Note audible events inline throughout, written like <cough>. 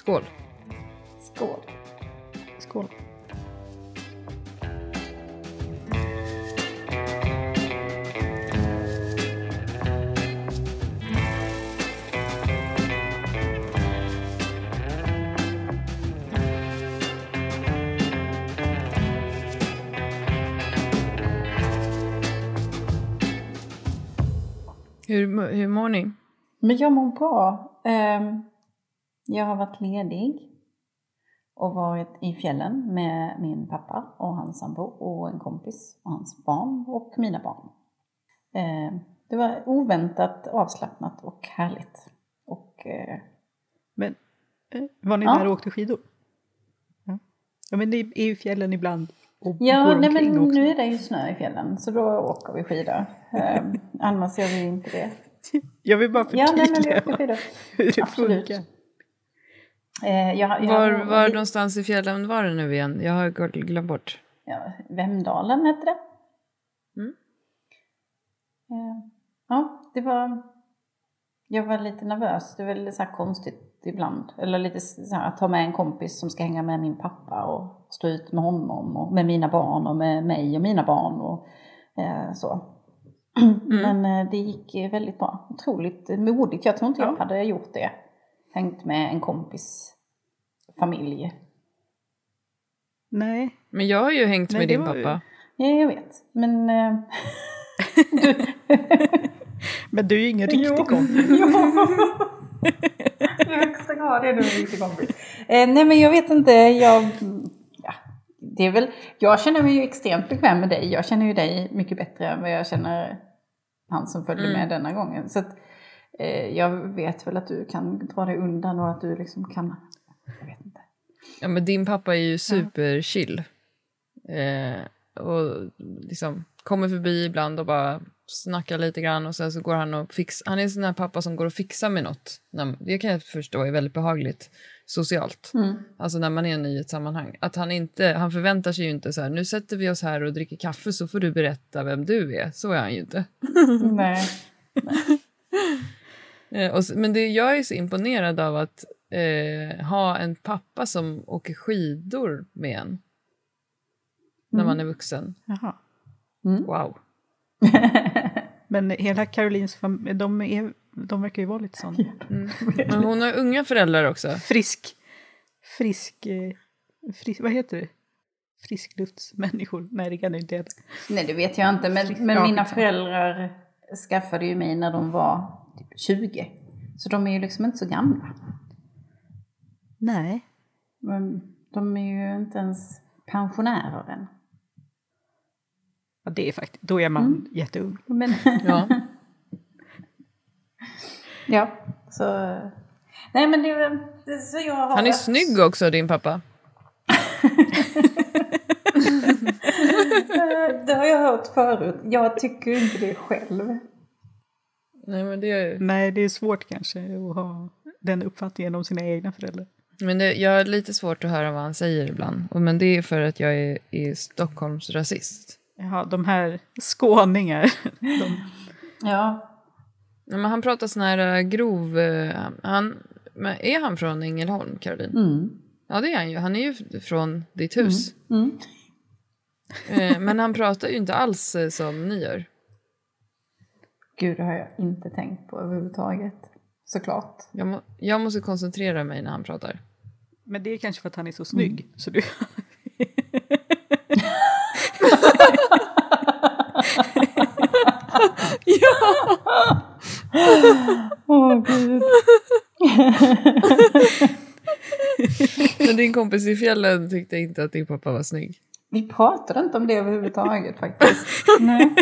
Skål. Skål. Skål. Hur, hur mår ni? Men jag mår bra. Ehm, Jag har varit ledig och varit i fjällen med min pappa och hans sambo och en kompis och hans barn och mina barn. Ehm, Det var oväntat avslappnat och härligt. Och eh, Men eh, var ni Ja. där och åkte skidor? Ja, ja men ni är ju fjällen ibland och Ja, går nej, men också. nu är det ju snö i fjällen så då åker vi skidor. <laughs> Annars gör vi inte det. Jag vill bara Ja, nej, men vi förtydliga åker skidor. <laughs> hur det Absolut. funkar. Eh, jag, jag, Var, var vi- någonstans i fjällen var det nu igen? Jag har gl- glömt bort. Ja, Vemdalen hette det. Mm. Eh, Ja, det var... Jag var lite nervös. Det är väl så konstigt ibland. Eller lite så här att ta med en kompis som ska hänga med min pappa och stå ut med honom och med mina barn och med mig och mina barn och eh, så. <clears throat> Men eh, det gick väldigt bra. Otroligt modigt. Jag tror inte jag Ja. hade gjort det. Hängt med en kompis familj. Nej, Men jag har ju hängt Nej, med din pappa. Ja, jag vet. Men... Eh, <laughs> men du är ju ingen riktig Jo. kompis. <laughs> I högsta grad är du en riktig kompis. Eh, nej men jag vet inte, jag... Ja, det är väl, jag känner mig ju extremt bekväm med dig. Jag känner ju dig mycket bättre än vad jag känner han som följde Mm. med denna gången. Så att, eh, jag vet väl att du kan dra dig undan och att du liksom kan... Jag vet inte. Ja, men din pappa är ju superchill. Eh, och liksom kommer förbi ibland och bara snackar lite grann och sen så går han och fixar. Han är en sån här pappa som går och fixar med något. Det kan jag förstå är väldigt behagligt socialt. Mm. Alltså när man är ny i ett sammanhang. Att han inte, han förväntar sig ju inte så här, nu sätter vi oss här och dricker kaffe så får du berätta vem du är. Så är han ju inte. <laughs> Nej. Eh, <laughs> och, s- men det, jag är så imponerad av att eh, ha en pappa som åker skidor med en. När man är vuxen. Jaha. Wow. <laughs> Men hela Karolins familj, de, är, de verkar ju vara lite sån Men hon har unga föräldrar också. frisk, frisk, eh, frisk, vad heter det? Friskluftsmänniskor? Nej, det kan det inte heta. Nej, det vet jag inte. Men, men mina föräldrar skaffade ju mig när de var typ 20. Så de är ju liksom inte så gamla. Nej. Men de är ju inte ens pensionärer än. Ja, det är faktiskt, då är man jätteung. Men, Ja. <laughs> ja, så... Nej men det det- Så jag har Han är snygg också, din pappa. <laughs> Det har jag hört förut. Jag tycker inte det själv. Nej, men, det, Nej, det är svårt kanske att ha den uppfattningen om sina egna föräldrar. men det, jag har lite svårt att höra vad han säger ibland. Men det är för att jag är, är Stockholmsrasist. Jaha, de här skåningar. De, Ja. Nej, Men han pratar sån här eh, grov... eh, Han, men är han från Ängelholm, Caroline? Mm. Ja, det är han ju. Han är ju från ditt hus. Mm. Eh, Men han pratar ju inte alls som ni gör. Gud, det har jag inte tänkt på överhuvudtaget. Såklart. Jag, må, jag måste koncentrera mig när han pratar. men det är kanske för att han är så snygg. Så du, <laughs> Åh gud. <laughs> Men din kompis i fjällen tyckte inte att din pappa var snygg. Vi pratade inte om det överhuvudtaget faktiskt. Nej.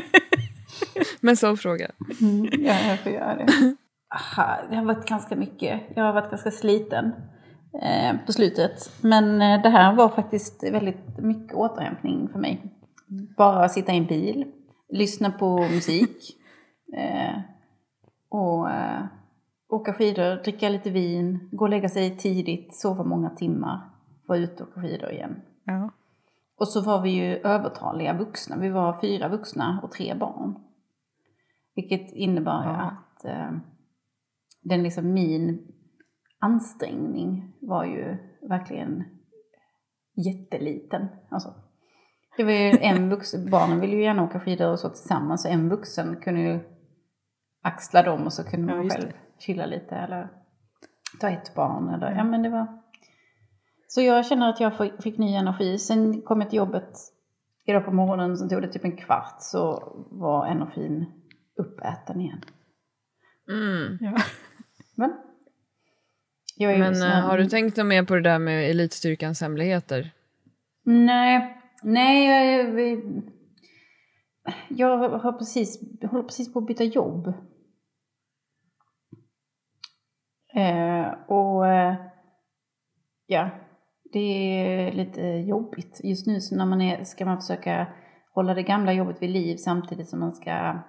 <laughs> Men så fråga. Mm, ja, jag får göra det. Aha, det har varit ganska mycket. Jag har varit ganska sliten eh, på slutet. Men eh, det här var faktiskt väldigt mycket återhämtning för mig. Bara sitta i en bil, lyssna på musik <laughs> eh, och eh, åka skidor, dricka lite vin, gå och lägga sig tidigt, sova många timmar, vara ute och åka skidor igen. ja. Och så var vi ju övertaliga vuxna. Vi var fyra vuxna och tre barn. Vilket innebar Ja. att eh, den liksom min ansträngning var ju verkligen jätteliten. Alltså, det var ju en vuxen, barnen ville ju gärna åka skidor och så tillsammans, så en vuxen kunde ju axla dem och så kunde Ja, man just själv det. chilla lite eller ta ett barn eller, ja men det var... Så jag känner att jag fick, ny energi. Sen kom jag till jobbet idag på morgonen, så tog det typ en kvart så var energin uppäten igen. Mm. Ja. Men, jag är ju Men sån eh, har du tänkt något mer på det där med elitstyrkans hemligheter? Nej, nej jag, jag har precis, jag håller precis på att byta jobb. Eh, och eh, ja, det är lite jobbigt. Just nu så när man är, ska man försöka hålla det gamla jobbet vid liv samtidigt som man ska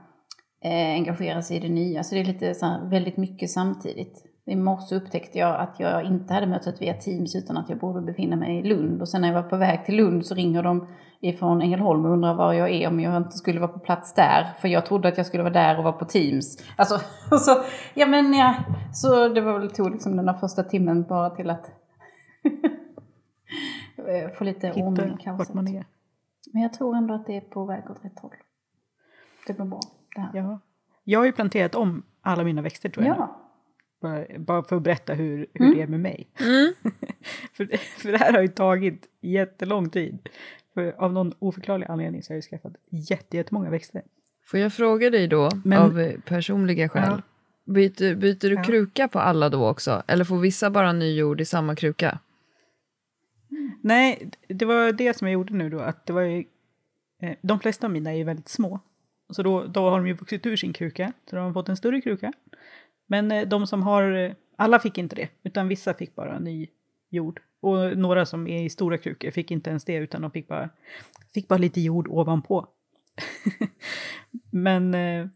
eh, engagera sig i det nya. Så det är lite så här, väldigt mycket samtidigt. I morse upptäckte jag att jag inte hade mötet via Teams utan att jag borde befinna mig i Lund. Och sen när jag var på väg till Lund så ringer de ifrån Ängelholm och undrar var jag är om jag inte skulle vara på plats där. För jag trodde att jag skulle vara där och vara på Teams. Alltså, <laughs> så, ja men ja. Så det var väl tog liksom den där första timmen bara till att <laughs> få lite ordning i kaoset. Men jag tror ändå att det är på väg åt rätt håll. Det blir bra. Det här. Ja. Jag har ju planterat om alla mina växter tror jag. ja. Bara, bara för att berätta hur, hur Mm. det är med mig. Mm. <laughs> för, för det här har ju tagit jättelång tid. För av någon oförklarlig anledning så har jag ju skaffat jätte, jättemånga växter. Får jag fråga dig då, Men- av personliga skäl, byter, byter du Ja. kruka på alla då också? Eller får vissa bara ny jord i samma kruka? Nej, det var det som jag gjorde nu då. Att det var ju, eh, de flesta av mina är ju väldigt små. Så då, då har de ju vuxit ur sin kruka. Så då har de fått en större kruka. Men eh, de som har, eh, alla fick inte det. Utan vissa fick bara ny jord. Och några som är i stora krukor fick inte ens det. Utan de fick bara, fick bara lite jord ovanpå. <laughs> men, eh,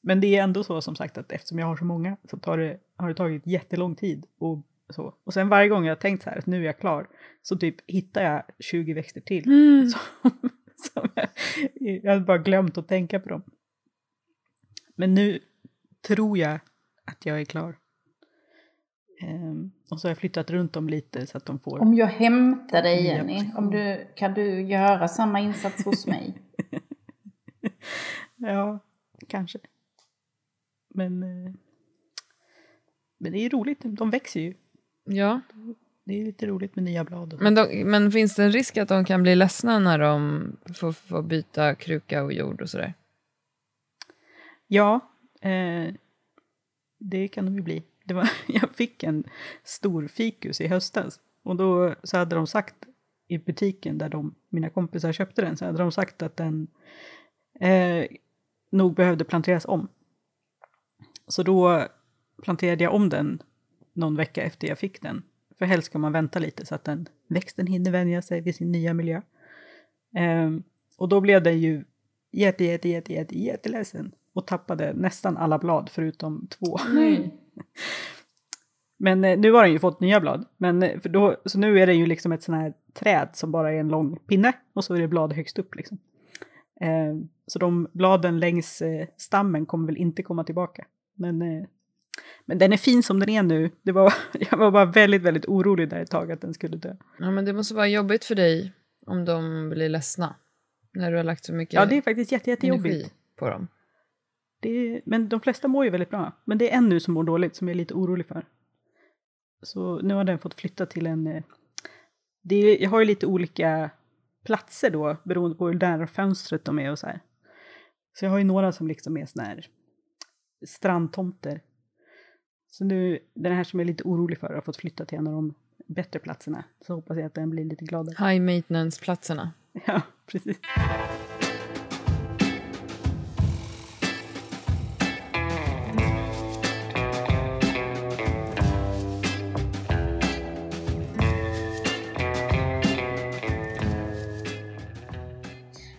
men det är ändå så som sagt att eftersom jag har så många så tar det, har det tagit jättelång tid. Och, så. och sen varje gång jag har tänkt så här att nu är jag klar så typ hittar jag 20 växter till. <laughs> Som, som <laughs> jag, jag hade bara glömt att tänka på dem. Men nu tror jag att jag är klar. Ehm, och så har jag flyttat runt dem lite så att de får... Om jag hämtar dig Jenny, om du, kan du göra samma insats hos mig? <laughs> Ja, kanske. Men, eh, men det är ju roligt, de växer ju. Ja, Det är lite roligt med nya blad. Men, de, men finns det en risk att de kan bli ledsna när de får, får byta kruka och jord och sådär? Ja, eh, det kan de ju bli. Var, <laughs> jag fick en stor fikus i höstas och då så hade de sagt i butiken där de, mina kompisar köpte den så hade de sagt att den eh, nog behövde planteras om. Så då planterade jag om den någon vecka efter jag fick den. För helst ska man vänta lite så att den, växten hinner vänja sig vid sin nya miljö. Ehm, och då blev den ju jätte, jätte, jätte, jätte, jätteledsen och tappade nästan alla blad förutom två. Nej. <laughs> Men eh, nu har den ju fått nya blad. Men, eh, för då, så nu är det ju liksom ett sånt här träd som bara är en lång pinne och så är det blad högst upp. Liksom. Eh, så de bladen längs eh, stammen kommer väl inte komma tillbaka. Men, eh, men den är fin som den är nu. Det var, <laughs> jag var bara väldigt, väldigt orolig där ett tag att den skulle dö. Ja, men det måste vara jobbigt för dig om de blir ledsna. När du har lagt så mycket Ja, det är faktiskt jätte, jättejobbigt. på dem. Det men de flesta mår ju väldigt bra. Men det är en nu som mår dåligt som jag är lite orolig för. Så nu har den fått flytta till en... eh, Det är, jag har ju lite olika platser då beroende på hur nära fönstret de är och så här. Så jag har ju några som liksom är såna här strandtomter. Så nu, den här som jag är lite orolig för har fått flytta till en av de bättre platserna. Så hoppas jag att den blir lite gladare. High maintenance-platserna. <laughs> Ja, precis.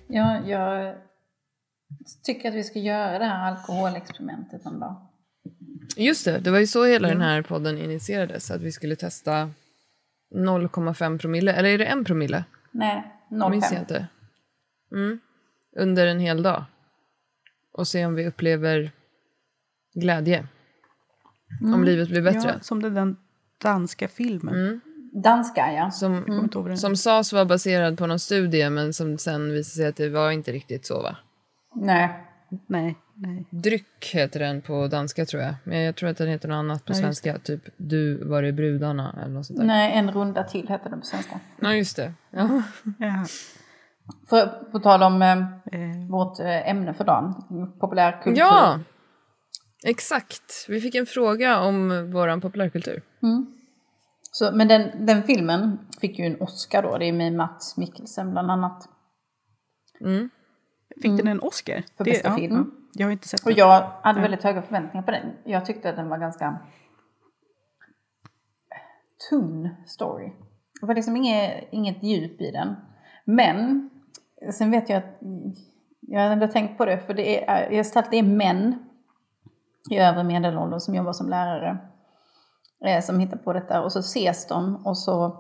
Ja, jag tycker att vi ska göra det här alkoholexperimentet någon dag. Just det, det var ju så hela den här podden initierades. Att vi skulle testa 0,5 promille. Eller är det en promille? Nej, Det minns jag 05. inte. Mm. Under en hel dag. Och se om vi upplever glädje. Om livet blir bättre. Ja, som den, den, danska filmen. Danska, ja. Som, den- som sades vara baserad på någon studie men som sen visade sig att det var inte riktigt så va? Nej. Nej, nej. Dryck heter den på danska tror jag. Men jag tror att den heter något annat på Ja, svenska. Typ Du var det brudarna eller något sånt där. Nej, en runda till heter den på svenska. Ja just det. Ja. Ja. För, på tal om eh, Eh, vårt eh, ämne för dagen, populärkultur. ja! Exakt. Vi fick en fråga om våran populärkultur. Så, men den, den filmen fick ju en Oscar då, det är med Mats Mikkelsen bland annat. Mm. fick den en Oscar? Mm. För bästa film. Jag har inte sett Och den. jag hade väldigt höga förväntningar på den. Jag tyckte att den var ganska tunn story. Det var liksom inget, inget djup i den. Men sen vet jag att jag har ändå tänkt på det, för det är, jag det är män i övre medelåldern som jobbar som lärare eh, som hittar på detta och så ses de och så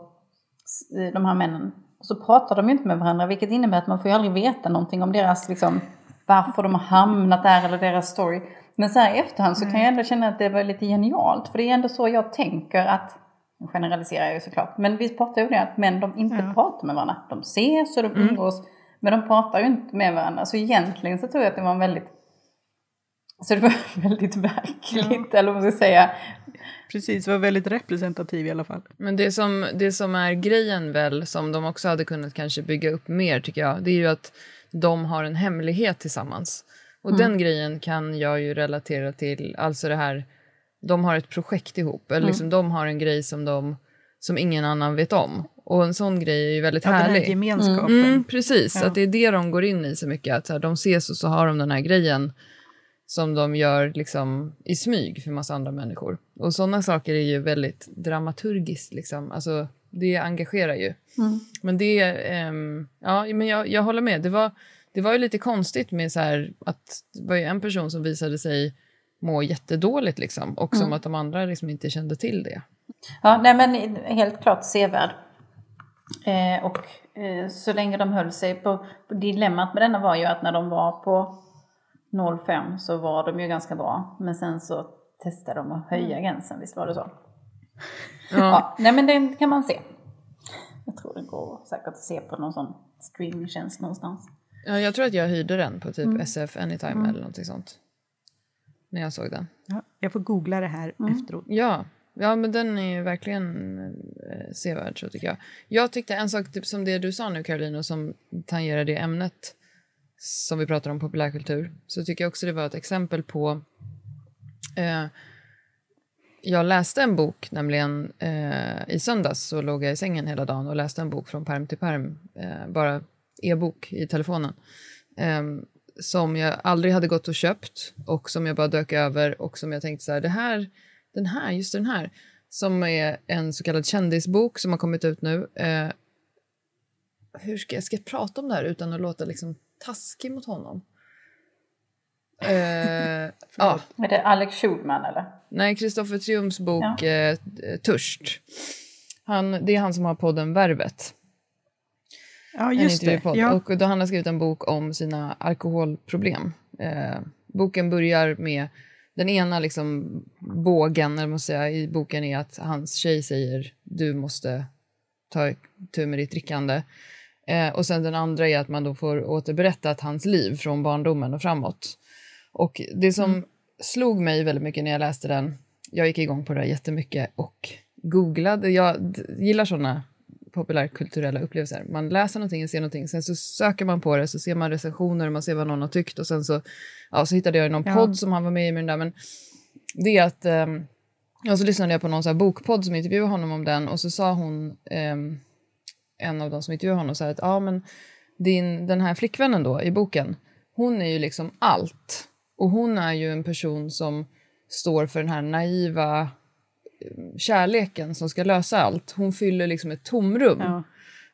de här männen och så pratar de ju inte med varandra vilket innebär att man får ju aldrig veta någonting om deras liksom varför de har hamnat där eller deras story. Men så här i efterhand så kan jag ändå känna att det var lite genialt för det är ändå så jag tänker att nu generaliserar jag ju såklart, men vi pratar ju om det att män de inte Ja. pratar med varandra. De ses och de umgås men de pratar ju inte med varandra. Så egentligen så tror jag att det var en väldigt så det var <laughs> väldigt verkligt, eller vad man ska säga. Precis, var väldigt representativ i alla fall. Men det som, det som är grejen väl, som de också hade kunnat kanske bygga upp mer tycker jag, det är ju att de har en hemlighet tillsammans. Och den grejen kan jag ju relatera till, alltså det här, de har ett projekt ihop, eller liksom de har en grej som de, som ingen annan vet om. Och en sån grej är ju väldigt Ja, den här härlig. gemenskapen. Mm, precis, Ja. att det är det de går in i så mycket. Att så här, de ses och så har de den här grejen som de gör liksom i smyg för massa andra människor. Och sådana saker är ju väldigt dramaturgiskt. Liksom. Alltså, det engagerar ju. Men det, ehm, ja, men jag, jag håller med. Det var, det var ju lite konstigt med så här, att det var ju en person som visade sig må jättedåligt liksom, och som att de andra liksom inte kände till det. Ja, nej men helt klart sevärd. Eh, och eh, så länge de höll sig på, på dilemmat med denna var ju att när de var på 05 så var de ju ganska bra. Men sen så testade de att höja gränsen, visst var det så? Ja. Ja, nej men den kan man se. Jag tror den går säkert att se på någon sån streamingtjänst någonstans. Ja, jag tror att jag hyrde den på typ SF Anytime eller någonting sånt. När jag såg den. Ja, jag får googla det här efteråt. Ja, ja men den är ju verkligen eh, sevärd så tycker jag. Jag tyckte en sak typ som det du sa nu Caroline och som tangerar det ämnet som vi pratar om populärkultur så tycker jag också det var ett exempel på eh, jag läste en bok, nämligen eh, i söndags så låg jag i sängen hela dagen och läste en bok från perm till perm, eh, bara e-bok i telefonen. eh, som jag aldrig hade gått och köpt och som jag bara dök över och som jag tänkte så här, det här, den här, just den här, som är en så kallad kändisbok som har kommit ut nu. Eh, hur ska jag, ska jag prata om det här utan att låta liksom taskig mot honom? Eh, ja, Är det Alex Schulman eller? nej, Kristoffer Triumfs bok Ja. eh, Törst. Han, det är han som har podden Värvet. Ja, just det. Ja. Och då han har skrivit en bok om sina alkoholproblem. Eh, boken börjar med den ena liksom bågen eller måste säga, i boken är att hans tjej säger du måste ta tur med ditt drickande. Eh, och sen den andra är att man då får återberätta hans liv från barndomen och framåt. Och det som slog mig väldigt mycket när jag läste den, jag gick igång på det jättemycket och googlade, jag gillar sådana populärkulturella upplevelser. Man läser någonting, ser någonting, sen så söker man på det, så ser man recensioner, man ser vad någon har tyckt och sen så, ja, så hittade jag någon Ja. podd som han var med i med den där, men det är att, um, och så lyssnade jag på någon så här bokpodd som intervjuade honom om den och så sa hon, ehm, en av de som intervjuade honom, så här att ja men din, den här flickvännen då i boken, hon är ju liksom allt. Och hon är ju en person som står för den här naiva eh, kärleken som ska lösa allt. Hon fyller liksom ett tomrum. Ja.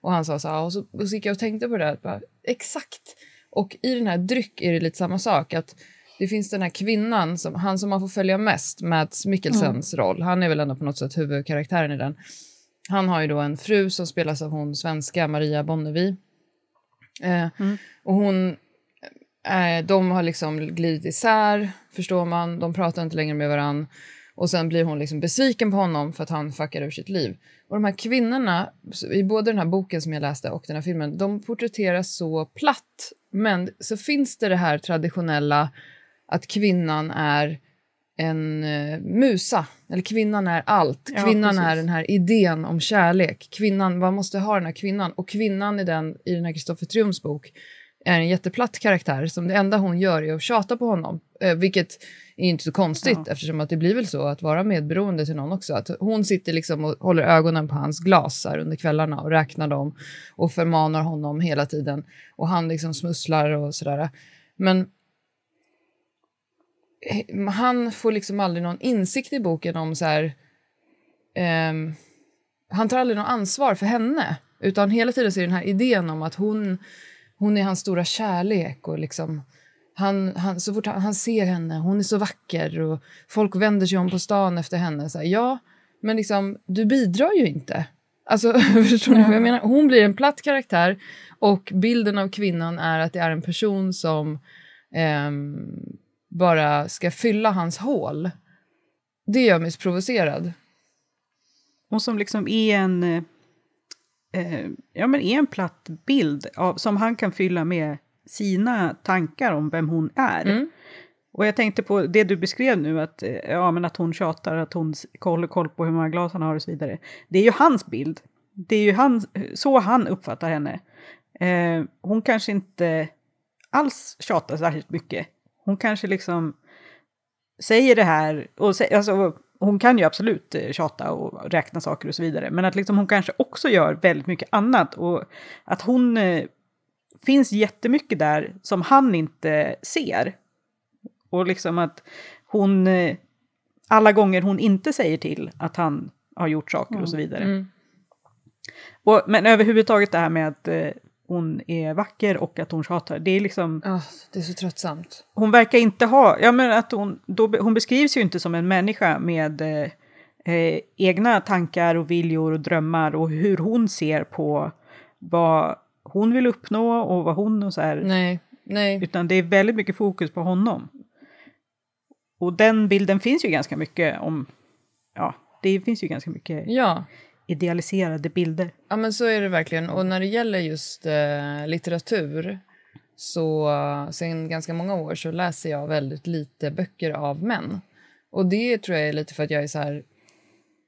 Och han sa så här, och så, och så gick jag och tänkte på det här, bara, exakt. Och i den här dryck är det lite samma sak, att det finns den här kvinnan, som, han som man får följa mest, Mads Mikkelsens roll, han är väl ändå på något sätt huvudkaraktären i den. Han har ju då en fru som spelas av hon svenska Maria Bonnevie. Eh, Och hon, eh, de har liksom glidit isär, förstår man, de pratar inte längre med varann. Och sen blir hon liksom besviken på honom för att han fuckar ur sitt liv. Och de här kvinnorna, i både den här boken som jag läste och den här filmen, de porträtteras så platt. Men så finns det det här traditionella att kvinnan är en uh, musa, eller kvinnan är allt. Ja, Kvinnan precis. är den här idén om kärlek. Kvinnan, man måste ha den här kvinnan. Och kvinnan i den, i den här Kristoffer Triums bok är en jätteplatt karaktär som det enda hon gör är att tjata på honom. Eh, vilket är inte så konstigt Ja. eftersom att det blir väl så att vara medberoende till någon också. Att hon sitter liksom och håller ögonen på hans glas under kvällarna och räknar dem och förmanar honom hela tiden. Och han liksom smusslar och sådär. Men eh, han får liksom aldrig någon insikt i boken om så här... ehm, han tar aldrig någon ansvar för henne. Utan hela tiden så är den här idén om att hon, hon är hans stora kärlek. Och liksom, han, han, så fort han, han ser henne, hon är så vacker och folk vänder sig om på stan efter henne. Så här, ja, men liksom, du bidrar ju inte. Alltså, <laughs> förstår ni vad jag menar? Hon blir en platt karaktär och bilden av kvinnan är att det är en person som ehm, bara ska fylla hans hål. Det gör mig provocerad. Och som liksom är en, eh, ja, men är en platt bild av, som han kan fylla med sina tankar om vem hon är. Mm. Och jag tänkte på det du beskrev nu, att, eh, ja, men att hon tjatar, att hon håller koll på hur många glas han har och så vidare. Det är ju hans bild. Det är ju han, så han uppfattar henne. Eh, hon kanske inte alls tjatar särskilt mycket. Hon kanske liksom säger det här, och alltså, hon kan ju absolut eh, tjata och räkna saker och så vidare, men att liksom hon kanske också gör väldigt mycket annat och att hon eh, finns jättemycket där som han inte ser. Och liksom att hon, eh, alla gånger hon inte säger till att han har gjort saker och så vidare. Mm. Och, men överhuvudtaget det här med att eh, hon är vacker och att hon tjatar, det är liksom Ah, det är så tröttsamt. hon verkar inte ha, ja men att hon, då, hon beskrivs ju inte som en människa med eh, eh, egna tankar och viljor och drömmar och hur hon ser på vad hon vill uppnå och vad hon och så här. Nej, nej. Utan det är väldigt mycket fokus på honom. Och den bilden finns ju ganska mycket om, ja, det finns ju ganska mycket Ja idealiserade bilder. ja, men så är det verkligen. Och när det gäller just eh, litteratur så sen ganska många år så läser jag väldigt lite böcker av män. Och det tror jag är lite för att jag är så här...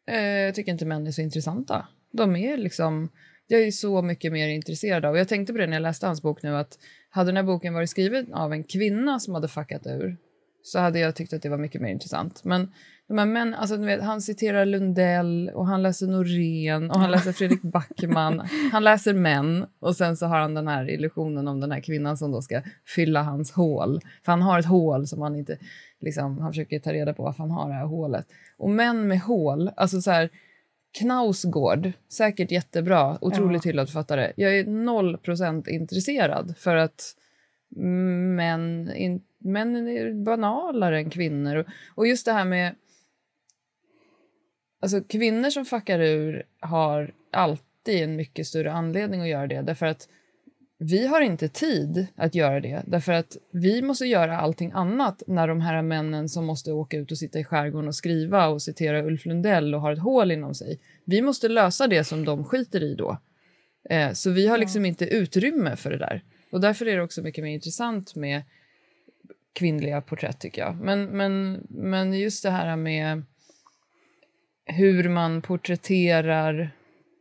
Eh, jag tycker inte män är så intressanta. De är liksom... Jag är så mycket mer intresserad av... Jag tänkte på det när jag läste hans bok nu att hade den här boken varit skriven av en kvinna som hade fuckat ur så hade jag tyckt att det var mycket mer intressant. Men de här män, alltså, vet, han citerar Lundell och han läser Norén och han läser Fredrik Backman. Han läser män och sen så har han den här illusionen om den här kvinnan som då ska fylla hans hål. För han har ett hål som han inte, liksom, han försöker ta reda på varför han har det här hålet. Och män med hål, alltså så här, Knausgård, säkert jättebra, otroligt hyllad författare. Jag är noll procent intresserad för att män, in, män är banalare än kvinnor. Och, och just det här med... Alltså kvinnor som fuckar ur har alltid en mycket större anledning att göra det. Därför att vi har inte tid att göra det. Därför att vi måste göra allting annat när de här männen som måste åka ut och sitta i skärgården och skriva och citera Ulf Lundell och har ett hål inom sig. Vi måste lösa det som de skiter i då. Eh, så vi har liksom inte utrymme för det där. Och därför är det också mycket mer intressant med kvinnliga porträtt tycker jag. Men, men, men just det här med hur man porträtterar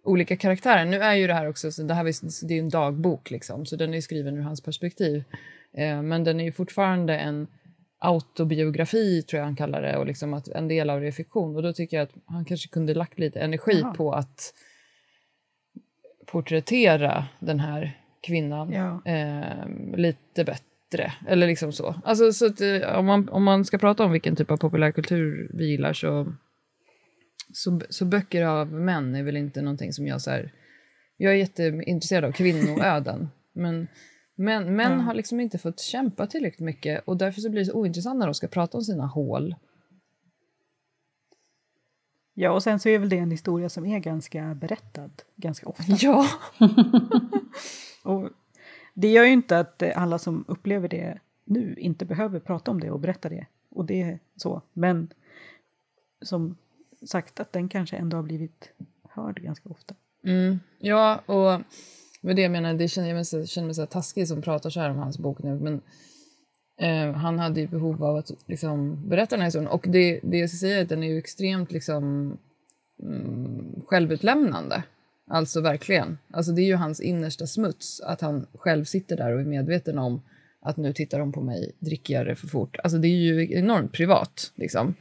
olika karaktärer. Nu är ju det här också, så det, här, det är en dagbok liksom, så den är skriven ur hans perspektiv. Eh, men den är ju fortfarande en autobiografi, tror jag han kallar det, och liksom att en del av det är fiktion. Och då tycker jag att han kanske kunde lagt lite energi Jaha. på att porträttera den här kvinnan Ja. eh, lite bättre. Eller liksom så. Alltså, så att, eh, om, man, om man ska prata om vilken typ av populärkultur vi gillar så, så, så böcker av män är väl inte någonting som jag så här... Jag är jätteintresserad av kvinnoöden. men men män har liksom inte fått kämpa tillräckligt mycket och därför så blir det så ointressant när de ska prata om sina hål. Ja, och sen så är väl det en historia som är ganska berättad ganska ofta. <laughs> Ja. <laughs> Och det gör ju inte att alla som upplever det nu inte behöver prata om det och berätta det. Och det är så. Men som sagt att den kanske ändå har blivit hörd ganska ofta. Mm. Ja, och med det jag menar, det känner jag mig så, känner mig så taskig som pratar så här om hans bok nu, men eh, han hade ju behov av att liksom, berätta den här historien. Och det, det jag ska säga är att den är ju extremt liksom, mm, självutlämnande. Alltså verkligen. Alltså det är ju hans innersta smuts, att han själv sitter där och är medveten om att nu tittar de på mig, dricker jag det för fort? Alltså det är ju enormt privat liksom.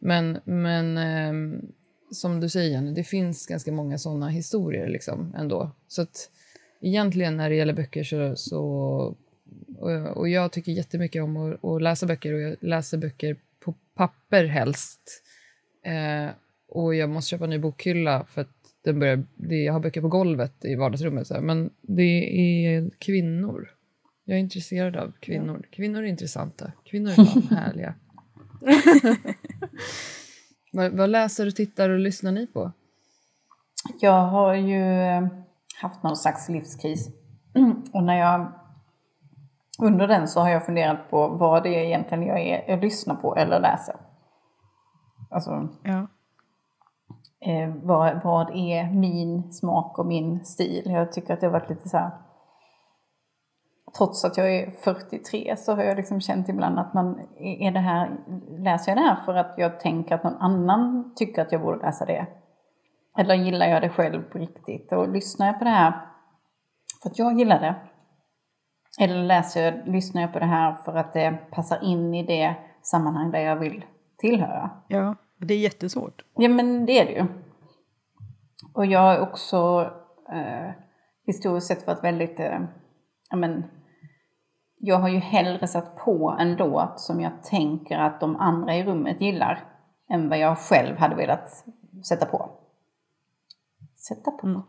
Men, men eh, som du säger, Jenny, det finns ganska många sådana historier liksom ändå. Så att egentligen när det gäller böcker så, så och, och jag tycker jättemycket om att, att, läsa böcker och jag läser böcker på papper helst. Eh, och jag måste köpa en ny bokhylla för att den börjar, det, jag har böcker på golvet i vardagsrummet. Så här, men det är kvinnor. Jag är intresserad av kvinnor. Kvinnor är intressanta. Kvinnor är fan <laughs> härliga. <laughs> vad, vad läser och tittar och lyssnar ni på? Jag har ju eh, haft någon slags livskris. <clears throat> Och när jag under den så har jag funderat på vad det är egentligen jag, är, jag lyssnar på eller läser. Alltså, ja. eh, vad, vad är min smak och min stil? Jag tycker att det har varit lite så här trots att jag är 43 så har jag liksom känt ibland att man, är det här, läser jag det här för att jag tänker att någon annan tycker att jag borde läsa det? Eller gillar jag det själv på riktigt? Och lyssnar jag på det här för att jag gillar det? Eller läser jag, lyssnar jag på det här för att det passar in i det sammanhang där jag vill tillhöra? Ja, det är jättesvårt. Ja, men det är det ju. Och jag har också eh, historiskt sett varit väldigt, eh, ja men, jag har ju hellre satt på en låt som jag tänker att de andra i rummet gillar än vad jag själv hade velat sätta på. Sätta på? Mm.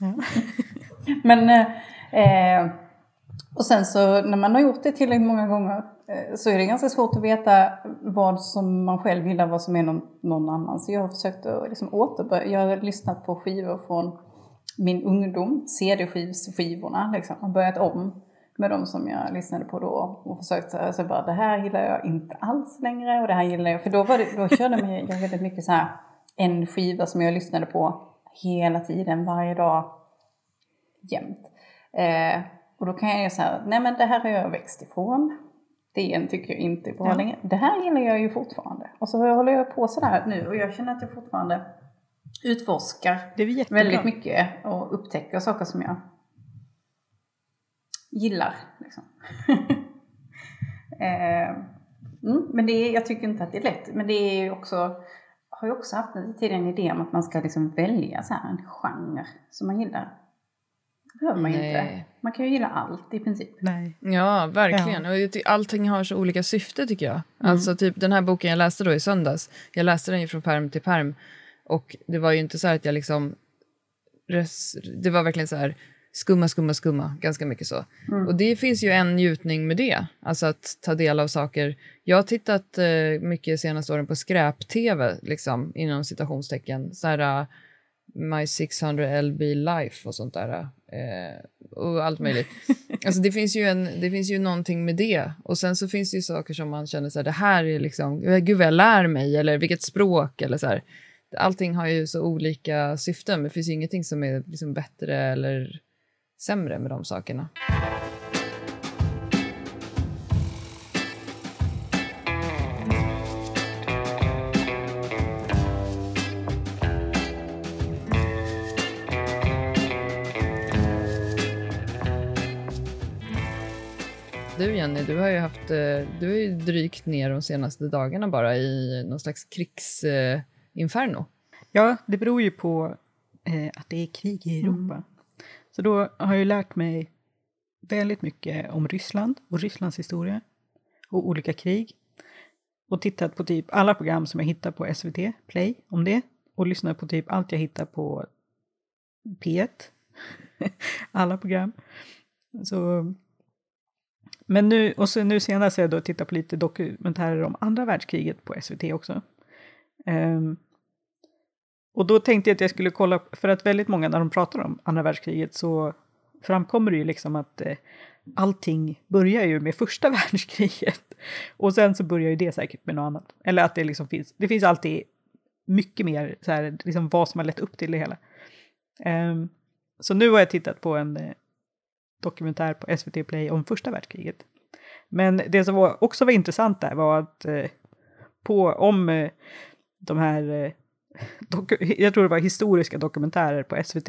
Ja. <laughs> Men, eh, och sen så när man har gjort det tillräckligt många gånger eh, så är det ganska svårt att veta vad som man själv gillar, vad som är någon, någon annan. Så jag har försökt att liksom återbörja, jag har lyssnat på skivor från min ungdom, CD-skivsskivorna, liksom, och börjat om med de som jag lyssnade på då och försökt alltså bara det här gillar jag inte alls längre och det här gillar jag, för då, var det, då körde jag väldigt mycket så här en skiva som jag lyssnade på hela tiden, varje dag, jämt. Eh, och då kan jag ju säga, nej men det här har jag växt ifrån. Det tycker jag inte är bra ja. längre. Det här gillar jag ju fortfarande. Och så håller jag på sådär nu och jag känner att jag fortfarande utforskar väldigt mycket och upptäcker saker som jag gillar. Liksom. <laughs> eh, mm, men det är, jag tycker inte att det är lätt. Men det är också, har ju också haft tidigare en idé om att man ska liksom välja så här en genre som man gillar. Det behöver man ju inte. Man kan ju gilla allt i princip. Nej. Ja, verkligen. Ja. Och allting har så olika syfte tycker jag. Mm. Alltså typ den här boken jag läste då i söndags. Jag läste den ju från perm till perm. Och det var ju inte så att jag liksom... Det var verkligen så här skumma, skumma, skumma, ganska mycket så. Mm. Och det finns ju en njutning med det, alltså att ta del av saker. Jag har tittat eh, mycket senaste åren på skräp-tv, liksom, inom citationstecken. Så här, uh, My 600 LB Life och sånt där. Eh, och allt möjligt. <laughs> alltså det finns, ju en, det finns ju någonting med det. Och sen så finns det ju saker som man känner så här, det här är liksom, gud vad jag lär mig, eller vilket språk, eller så här. Allting har ju så olika syften, men det finns ju ingenting som är liksom bättre eller sämre med de sakerna. Du Jenny, du har ju haft, eh, du har ju drygt ner de senaste dagarna bara i någon slags krigsinferno. Ja, det beror ju på eh, att det är krig i Europa. Mm. Så då har jag lärt mig väldigt mycket om Ryssland och Rysslands historia och olika krig. Och tittat på typ alla program som jag hittar på SVT Play om det. Och lyssnat på typ allt jag hittar på P1. <laughs> alla program. Så, men nu, och så nu senast har jag då tittat på lite dokumentärer om andra världskriget på SVT också. Um, och då tänkte jag att jag skulle kolla, för att väldigt många när de pratar om andra världskriget så framkommer det ju liksom att eh, allting börjar ju med första <laughs> världskriget. Och sen så börjar ju det säkert med något annat. Eller att det liksom finns, det finns alltid mycket mer så här, liksom vad som har lett upp till det hela. Um, så nu har jag tittat på en eh, dokumentär på SVT Play om första världskriget. Men det som var, också var intressant där var att eh, på, om eh, de här, eh, jag tror det var historiska dokumentärer på SVT,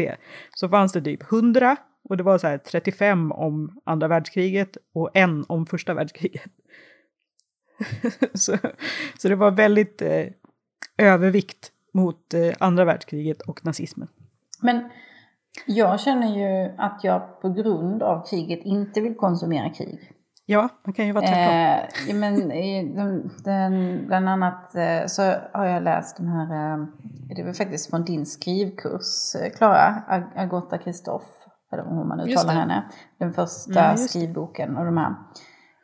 så fanns det typ 100 och det var så här 35 om andra världskriget och en om första världskriget. <laughs> så, så det var väldigt eh, övervikt mot eh, andra världskriget och nazismen. Men jag känner ju att jag på grund av kriget inte vill konsumera krig. Ja, man kan ju vara tvärtom. Eh, men, den, den, bland annat eh, så har jag läst den här, eh, det var faktiskt från din skrivkurs, eh, Klara, Agota Kristoff, eller hur man uttalar henne. Den första mm, skrivboken och de här.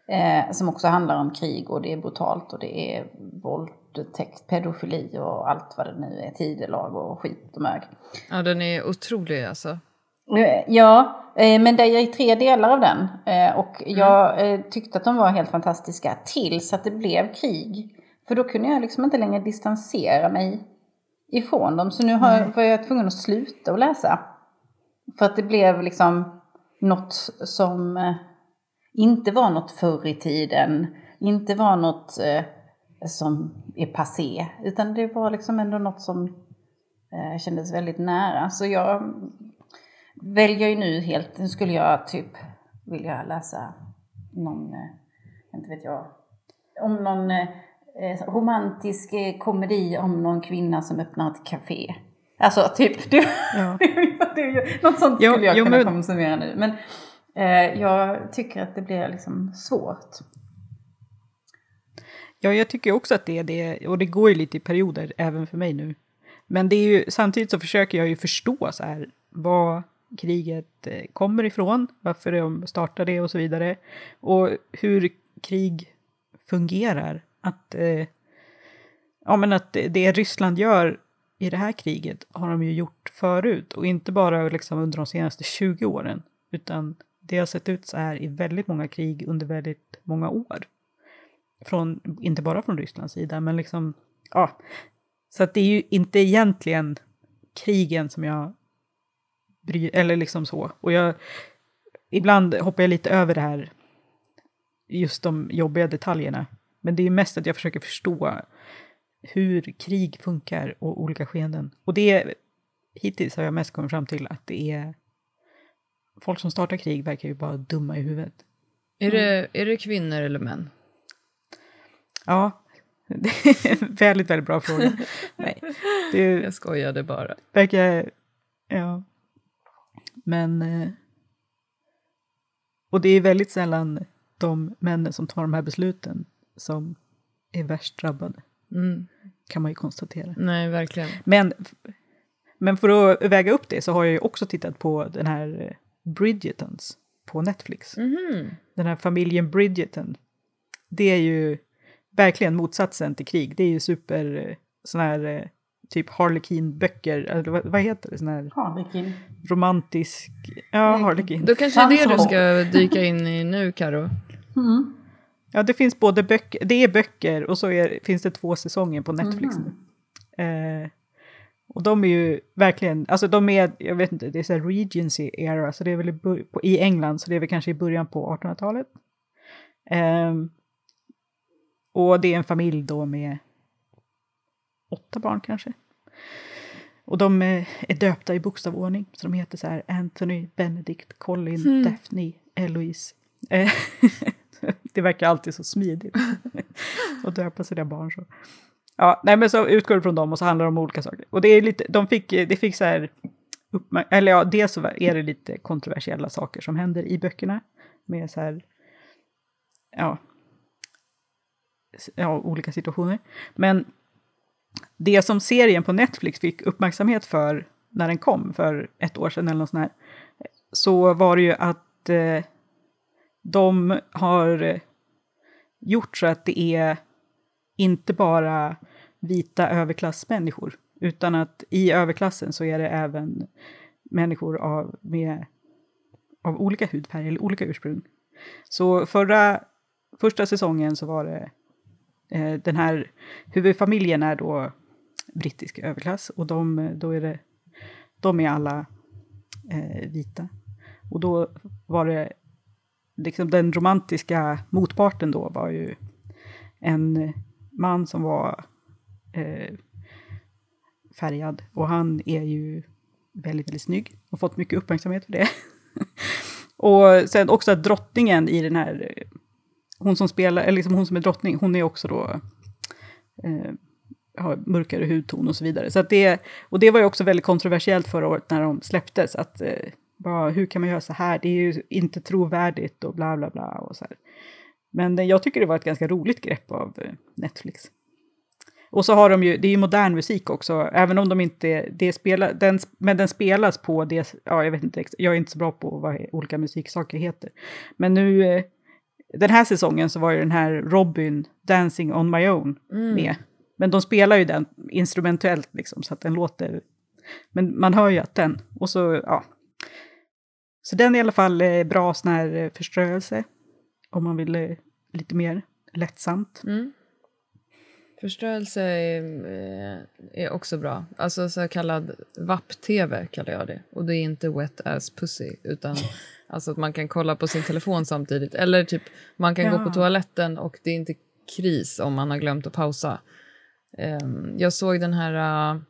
Eh, som också handlar om krig och det är brutalt och det är våldtäkt, pedofili och allt vad det nu är, tidelag och skit och mög. Ja, den är otrolig alltså. Eh, ja, eh, men det är tre delar av den. Eh, och jag mm. tyckte att de var helt fantastiska tills att det blev krig. För då kunde jag liksom inte längre distansera mig ifrån dem. Så nu har, var jag tvungen att sluta att läsa. För att det blev liksom något som inte var något förr i tiden. Inte var något som är passé. Utan det var liksom ändå något som kändes väldigt nära. Så jag väljer ju nu helt, nu skulle jag typ vilja läsa någon, eh, inte vet jag, om någon eh, romantisk eh, komedi om någon kvinna som öppnar ett café. Alltså typ, <laughs> det, ja. det är ju, något sånt skulle jag jo, kunna men... konsumera nu. Men eh, jag tycker att det blir liksom svårt. Ja, jag tycker också att det är det, och det går ju lite i perioder även för mig nu. Men det är ju, samtidigt så försöker jag ju förstå så här, vad, kriget eh, kommer ifrån, varför de startade och så vidare. Och hur krig fungerar. Att, eh, ja, men att det Ryssland gör i det här kriget har de ju gjort förut. Och inte bara liksom under de senaste 20 åren. Utan det har sett ut så här i väldigt många krig under väldigt många år. Från, inte bara från Rysslands sida, men liksom, ja. Så att det är ju inte egentligen krigen som jag bry, eller liksom så. Och jag, ibland hoppar jag lite över det här, just de jobbiga detaljerna. Men det är mest att jag försöker förstå hur krig funkar och olika skeenden. Och det, hittills har jag mest kommit fram till att det är folk som startar krig verkar ju bara dumma i huvudet. Är det, är det kvinnor eller män? Ja, det är en väldigt, väldigt bra fråga. <laughs> Nej, det jag skojade bara. Verkar, ja, men... Eh, och det är väldigt sällan de männen som tar de här besluten som är värst drabbade. Mm. Kan man ju konstatera. Nej, verkligen. Men, men för att väga upp det så har jag ju också tittat på den här eh, Bridgetons på Netflix. Mm. Den här familjen Bridgeton. Det är ju verkligen motsatsen till krig. Det är ju super eh, sån här typ Harlequin-böcker, eller vad, vad, heter det? Sån här Harlequin. Romantisk, ja Harlequin. Då kanske det är det du ska dyka in i nu, Karo. Mm. Ja, det finns både böcker, det är böcker och så är, finns det två säsonger på Netflix mm. nu. Eh, och de är ju verkligen, alltså de är, jag vet inte, det är så här Regency era, så det är väl i, i England, så det är väl kanske i början på 1800-talet. Eh, och det är en familj då med åtta barn kanske. Och de är döpta i bokstavordning, så de heter så här Anthony, Benedict, Colin, mm. Daphne, Eloise. Eh, <laughs> det verkar alltid så smidigt <laughs> att döpa sina barn så. Ja, nej men så utgår det från dem och så handlar det om olika saker. Och det är lite, de fick, det fick så här, eller ja, dels så är det lite kontroversiella saker som händer i böckerna. Med så här, ja, ja olika situationer. Men det som serien på Netflix fick uppmärksamhet för när den kom för ett år sedan eller något sånt här, så var det ju att eh, de har eh, gjort så att det är inte bara vita överklassmänniskor, utan att i överklassen så är det även människor av, med, av olika hudfärg eller olika ursprung. Så förra, första säsongen så var det Eh, den här huvudfamiljen är då brittisk överklass och de, eh, då är det, de är alla eh, vita. Och då var det, liksom den romantiska motparten då var ju en man som var eh, färgad och han är ju väldigt, väldigt snygg och fått mycket uppmärksamhet för det. <laughs> och sen också att drottningen i den här, hon som spelar, eller liksom hon som är drottning, hon är också då eh, har mörkare hudton och så vidare. Så att det, och det var ju också väldigt kontroversiellt förra året när de släpptes, att eh, bara, hur kan man göra så här, det är ju inte trovärdigt och bla bla bla och så här. Men jag tycker det var ett ganska roligt grepp av eh, Netflix. Och så har de ju, det är ju modern musik också, även om de inte, det spelar, den, men den spelas på det, ja jag vet inte, jag är inte så bra på vad olika musiksaker heter. Men nu, eh, den här säsongen så var ju den här Robin, Dancing on my own, Mm. med. Men de spelar ju den instrumentellt liksom, så att den låter, men man hör ju att den, och så, ja. Så den är i alla fall eh, bra sån här eh, förströelse, om man vill eh, lite mer lättsamt. Mm. Förstörelse är, eh, är också bra. Alltså så kallad VAP-TV kallar jag det. Och det är inte wet ass pussy, utan <laughs> alltså att man kan kolla på sin telefon samtidigt. Eller typ man kan gå Ja. på toaletten och det är inte kris om man har glömt att pausa. Ehm, jag såg den här... eh,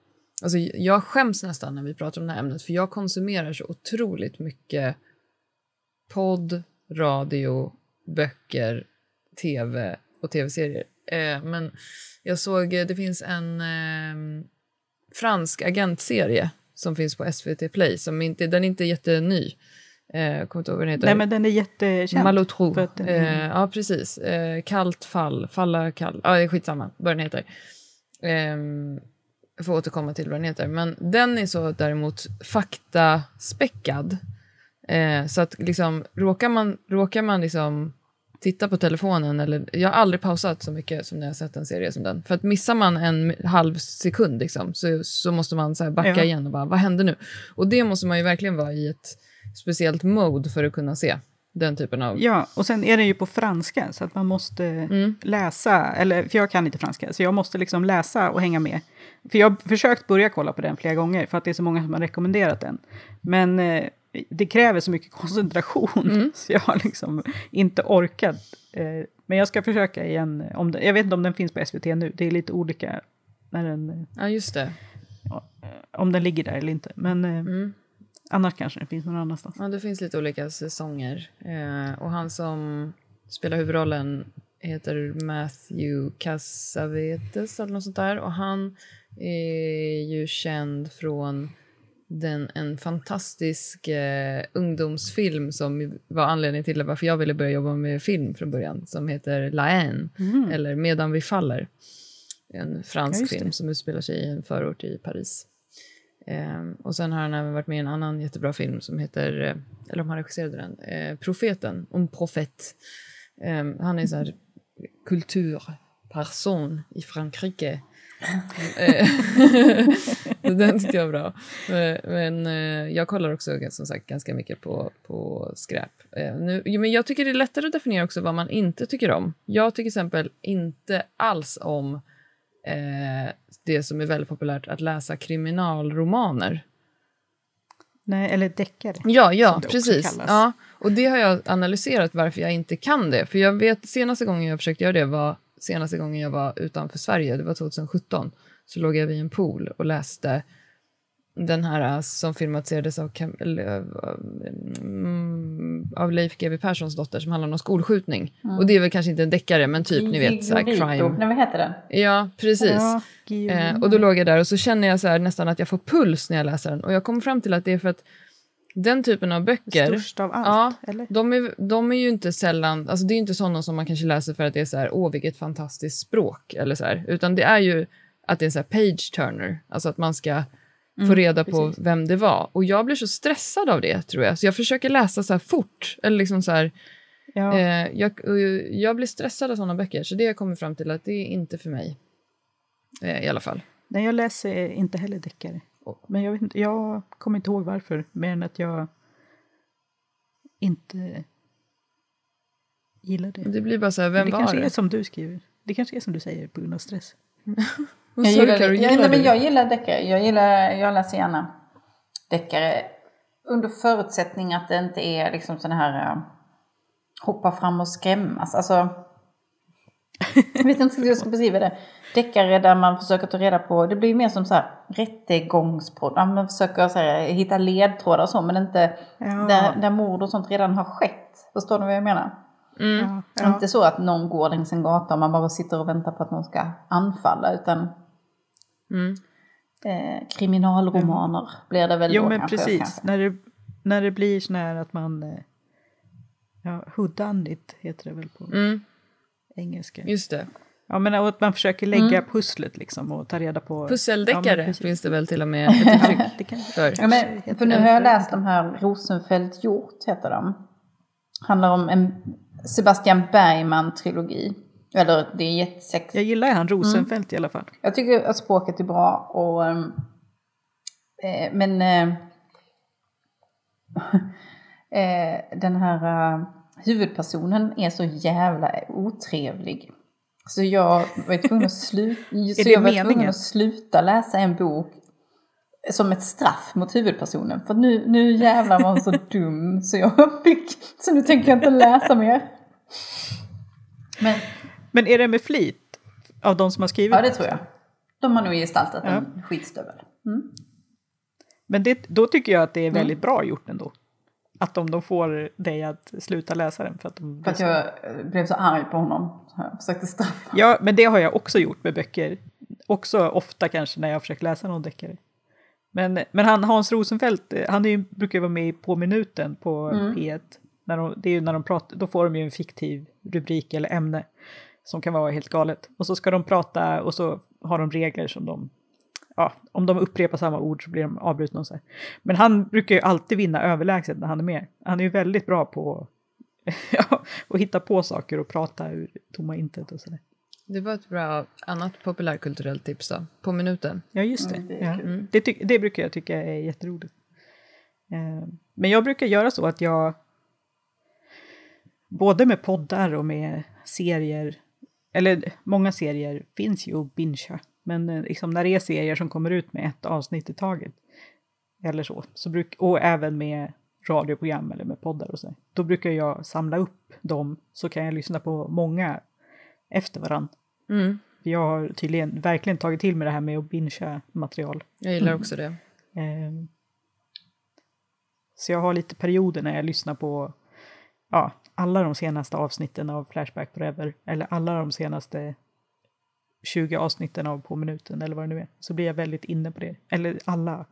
alltså jag skäms nästan när vi pratar om det här ämnet för jag konsumerar så otroligt mycket podd, radio, böcker, tv och tv-serier. Eh, men jag såg, eh, det finns en eh, fransk agentserie som finns på SVT Play. Som inte, den är inte jätteny. Eh, kommer inte ihåg vad den heter. Nej men den är jättekänd. Malotro. den Eh, ja, precis. Eh, kallt fall, falla kall. Ja, det är skitsamma vad den heter. Ehm, jag får återkomma till vad den heter. Men den är så däremot faktaspäckad. Eh, så att liksom, råkar man, råkar man liksom titta på telefonen, eller, jag har aldrig pausat så mycket som när jag sett en serie som den. För att missar man en halv sekund liksom, så, så måste man så backa Ja. igen och bara, vad hände nu? Och det måste man ju verkligen vara i ett speciellt mode för att kunna se den typen av... Ja, och sen är den ju på franska så att man måste Mm. läsa, eller för jag kan inte franska, så jag måste liksom läsa och hänga med. För jag har försökt börja kolla på den flera gånger för att det är så många som har rekommenderat den. Men eh, det kräver så mycket <laughs> koncentration Mm. så jag har liksom inte orkat. Eh, men jag ska försöka igen. Om den, jag vet inte om den finns på SVT nu, det är lite olika när den, eh, Ja, just det. om den ligger där eller inte. Men eh, Mm. annars kanske den finns någon annanstans. Ja, det finns lite olika säsonger. Eh, och han som spelar huvudrollen heter Matthew Cassavetes eller något sånt där. Och han är ju känd från den, en fantastisk eh, ungdomsfilm som var anledningen till varför jag ville börja jobba med film från början, som heter La Haine, eller Medan vi faller. En Ja, fransk det. film som utspelar sig i en förort i Paris. Ehm, och sen har han även varit med i en annan jättebra film som heter, eh, eller om han regisserade den, eh, Profeten, om profet. Ehm, han är så här kulturperson i Frankrike. Eh, <laughs> den tyckte jag var bra. Eh, Men eh, jag kollar också som sagt ganska mycket på, på skräp. Nu, men jag tycker det är lättare att definiera också vad man inte tycker om. Jag tycker till exempel inte alls om eh, det som är väldigt populärt, att läsa kriminalromaner. Nej, eller deckare. Ja, ja precis. Ja, och det har jag analyserat varför jag inte kan det. För jag vet senaste gången jag försökte göra det var senaste gången jag var utanför Sverige, det var 2017. Så låg jag vid en pool och läste den här äh, som filmatiserades av, Cam- äh, mm, av Leif GW Perssons dotter som handlar om skolskjutning. Och det är väl kanske inte en deckare, men typ ni vet så här, crime. Nej, vad heter den? Ja, precis. Guillaume. Eh, och då låg jag där och så känner jag så här nästan att jag får puls när jag läser den. Och jag kommer fram till att det är för att den typen av böcker, Störst av allt, ja, eller? de är, de är ju inte sällan, alltså det är inte sådana som man kanske läser för att det är så här, åh vilket fantastiskt språk, eller så här, utan det är ju att det är en så page turner, alltså att man ska få reda på Mm, precis. vem det var. Och jag blir så stressad av det, tror jag, så jag försöker läsa så här fort, eller liksom så här, Ja, eh, jag, jag blir stressad av sådana böcker, så det har jag kommit fram till att det är inte för mig. Eh, I alla fall. Nej, jag läser inte heller deckare. Men jag, vet inte, jag kommer inte ihåg varför, mer än att jag... inte gillar det. Det blir bara så här, vem det var kanske det? är som du skriver. Det kanske är som du säger på grund av stress. <laughs> Jag gillar, jag, Gillar nej, men jag gillar deckare. Jag, gillar, jag läser gärna deckare under förutsättning att det inte är liksom sån här uh, hoppa fram och skrämmas. Alltså, jag vet inte hur jag ska beskriva det. Deckare där man försöker ta reda på, det blir mer som så här rättegångspodd. Man försöker så här, hitta ledtrådar och så, men inte Ja. där, där mord och sånt redan har skett. Förstår ni vad jag menar? Mm. Ja, ja. Inte så att någon går längs en gata och man bara sitter och väntar på att någon ska anfalla, utan Mm. eh, kriminalromaner blir det väl Jo då men kanske, precis, kanske. när det, när det blir sån här att man... eh, Ja, whodunit heter det väl på Mm. Engelska. Just det. Ja men att man försöker lägga pusslet liksom och ta reda på... Pusseldeckare Ja, finns det väl till och med ett uttryck det kan, för. Ja, men, för nu har jag läst de här Rosenfeldt Hjort, heter de. Handlar om en Sebastian Bergman-trilogi. Eller det är jättesex. jag gillar han Rosenfeldt i alla fall. Jag tycker att språket är bra och... ehm, Eh, men... Eh, <laughs> eh, den här eh, huvudpersonen är så jävla otrevlig. Så jag var tvungen att, slu- <laughs> så jag var tvungen att sluta läsa en bok som ett straff mot huvudpersonen. För nu, nu jävlar var hon så <laughs> dum så jag fick, så nu tänker jag inte läsa mer. Men Men är det med flit av de som har skrivit? ja, det tror jag. De har nog gestaltat Ja. en skitstövel. Mm. Men det, då tycker jag att det är väldigt bra gjort ändå. Att de, de får dig att sluta läsa den. För att de För att jag blev så arg på honom. Så jag försökte straffa. Ja, men det har jag också gjort med böcker. Också ofta kanske när jag försöker läsa någon deckare. Men, men han, Hans Rosenfeldt, eh, han är ju, brukar ju vara med På minuten på P1. När de, det är när de pratar, då får de ju en fiktiv rubrik eller ämne som kan vara helt galet. Och så ska de prata och så har de regler som de, ja, om de upprepar samma ord så blir de avbrutna och så här. Men han brukar ju alltid vinna överlägset när han är med. Han är ju väldigt bra på <laughs> att hitta på saker och prata ur tomma intet och sådär. Det var ett bra annat populärkulturellt tips då, på minuten. Ja, just det. Mm, det ja. kul. Det, det brukar jag tycka är jätteroligt. Eh, men jag brukar göra så att jag både med poddar och med serier, eller många serier finns ju att bingea, men eh, liksom när det är serier som kommer ut med ett avsnitt i taget, eller så, så bruk, och även med radioprogram eller med poddar och så, då brukar jag samla upp dem så kan jag lyssna på många efter varann. Mm. Jag har tydligen verkligen tagit till mig det här med att bingea material. Jag gillar också det. Ehm, Så jag har lite perioder när jag lyssnar på ja, alla de senaste avsnitten av Flashback Forever, eller alla de senaste 20 avsnitten av På minuten, eller vad det nu är. Så blir jag väldigt inne på det. Eller alla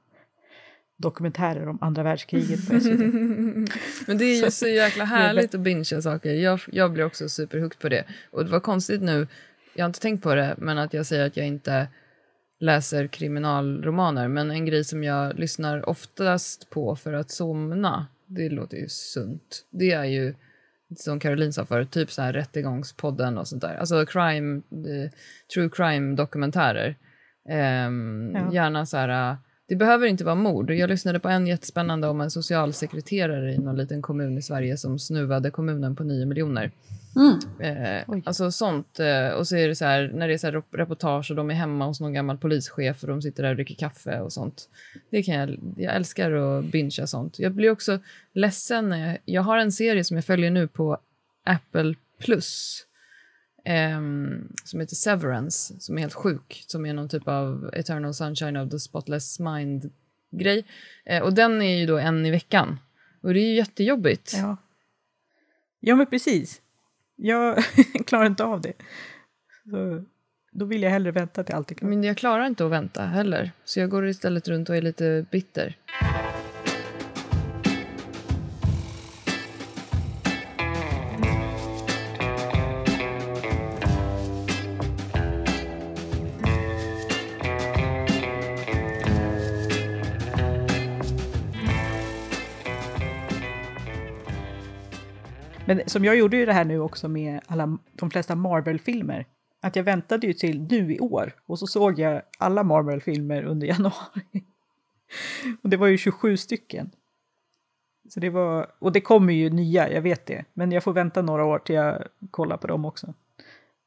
dokumentärer om andra världskriget på SVT. <laughs> Men det är ju så jäkla härligt att bingea saker. Jag, jag blir också superhooked på det. Och det var konstigt nu, jag har inte tänkt på det, men att jag säger att jag inte läser kriminalromaner. Men en grej som jag lyssnar oftast på för att somna, det låter ju sunt. Det är ju, som Caroline sa förut, typ så här rättegångspodden och sånt där. Alltså crime, eh, true crime-dokumentärer. Ehm, Ja. Gärna så här, eh, det behöver inte vara mord. Jag lyssnade på en jättespännande om en socialsekreterare i någon liten kommun i Sverige som snuvade kommunen på 9 miljoner. Mm. Eh, alltså sånt. Eh, och så är det så här, när det är så här rep- reportage och de är hemma hos någon gammal polischef och de sitter där och dricker kaffe och sånt. Det kan jag, jag älskar att bingea sånt. Jag blir också ledsen när jag, jag har en serie som jag följer nu på Apple Plus. Ehm, som heter Severance, som är helt sjuk. Som är någon typ av Eternal Sunshine of the Spotless Mind-grej. Eh, och den är ju då en i veckan. Och det är ju jättejobbigt. Ja. ja, men precis. Jag <laughs> klarar inte av det. Så, då vill jag hellre vänta till allt är klart. Men jag klarar inte att vänta heller. Så jag går istället runt och är lite bitter. Men som jag gjorde ju det här nu också med alla, de flesta Marvel-filmer. Att jag väntade ju till nu i år och så såg jag alla Marvel-filmer under <laughs> januari. och det var ju 27 stycken. Så det var, och det kommer ju nya, jag vet det. Men jag får vänta några år till jag kollar på dem också.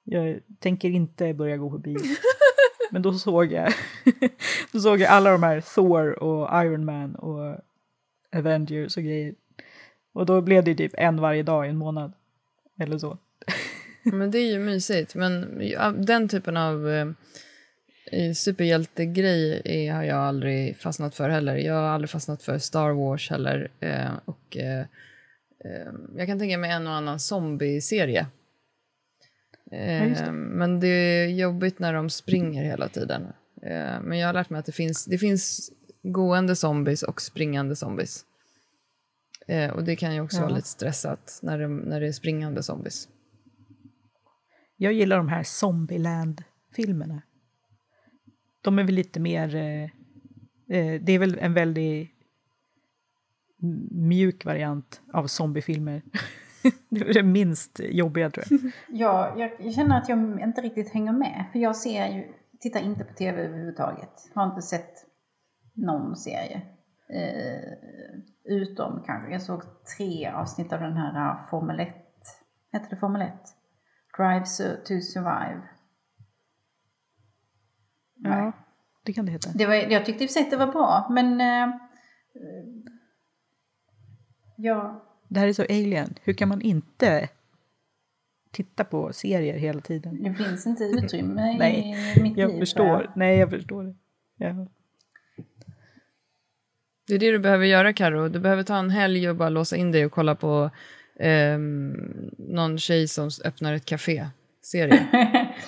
Jag tänker inte börja gå på bio. <laughs> Men då såg jag, <laughs> då såg jag alla de här Thor och Iron Man och Avengers och grejer. Och då blev det typ en varje dag i en månad. Eller så. <laughs> Men det är ju mysigt. Men den typen av eh, superhjältegrej är, har jag aldrig fastnat för heller. Jag har aldrig fastnat för Star Wars heller. Eh, och eh, eh jag kan tänka mig en och annan zombie-serie. Eh, ja, men det är jobbigt när de springer hela tiden. Eh, men jag har lärt mig att det finns, det finns gående zombies och springande zombies. Eh, och det kan ju också ja. vara lite stressat när det, när det är springande zombies. Jag gillar de här Zombieland-filmerna. De är väl lite mer... Eh, eh, det är väl en väldigt mjuk variant av zombiefilmer. <laughs> det är det minst jobbiga tror jag. <laughs> Ja, jag känner att jag inte riktigt hänger med. För jag ser ju, tittar inte på tv överhuvudtaget. Har inte sett någon serie. Eh, utom kanske, jag såg tre avsnitt av den här uh, Formel 1. Hette det Formel 1? Drive to survive. Ja, det kan det heta. Det var, jag tyckte i och för sig att det var bra, men... Uh, ja. Det här är så alien. Hur kan man inte titta på serier hela tiden? Det finns inte utrymme <laughs> Nej, i mitt jag liv. Förstår. Nej, jag förstår det. Ja. Det är det du behöver göra, Karo. Du behöver ta en helg och bara låsa in dig och kolla på eh, någon tjej som öppnar ett café. Serie.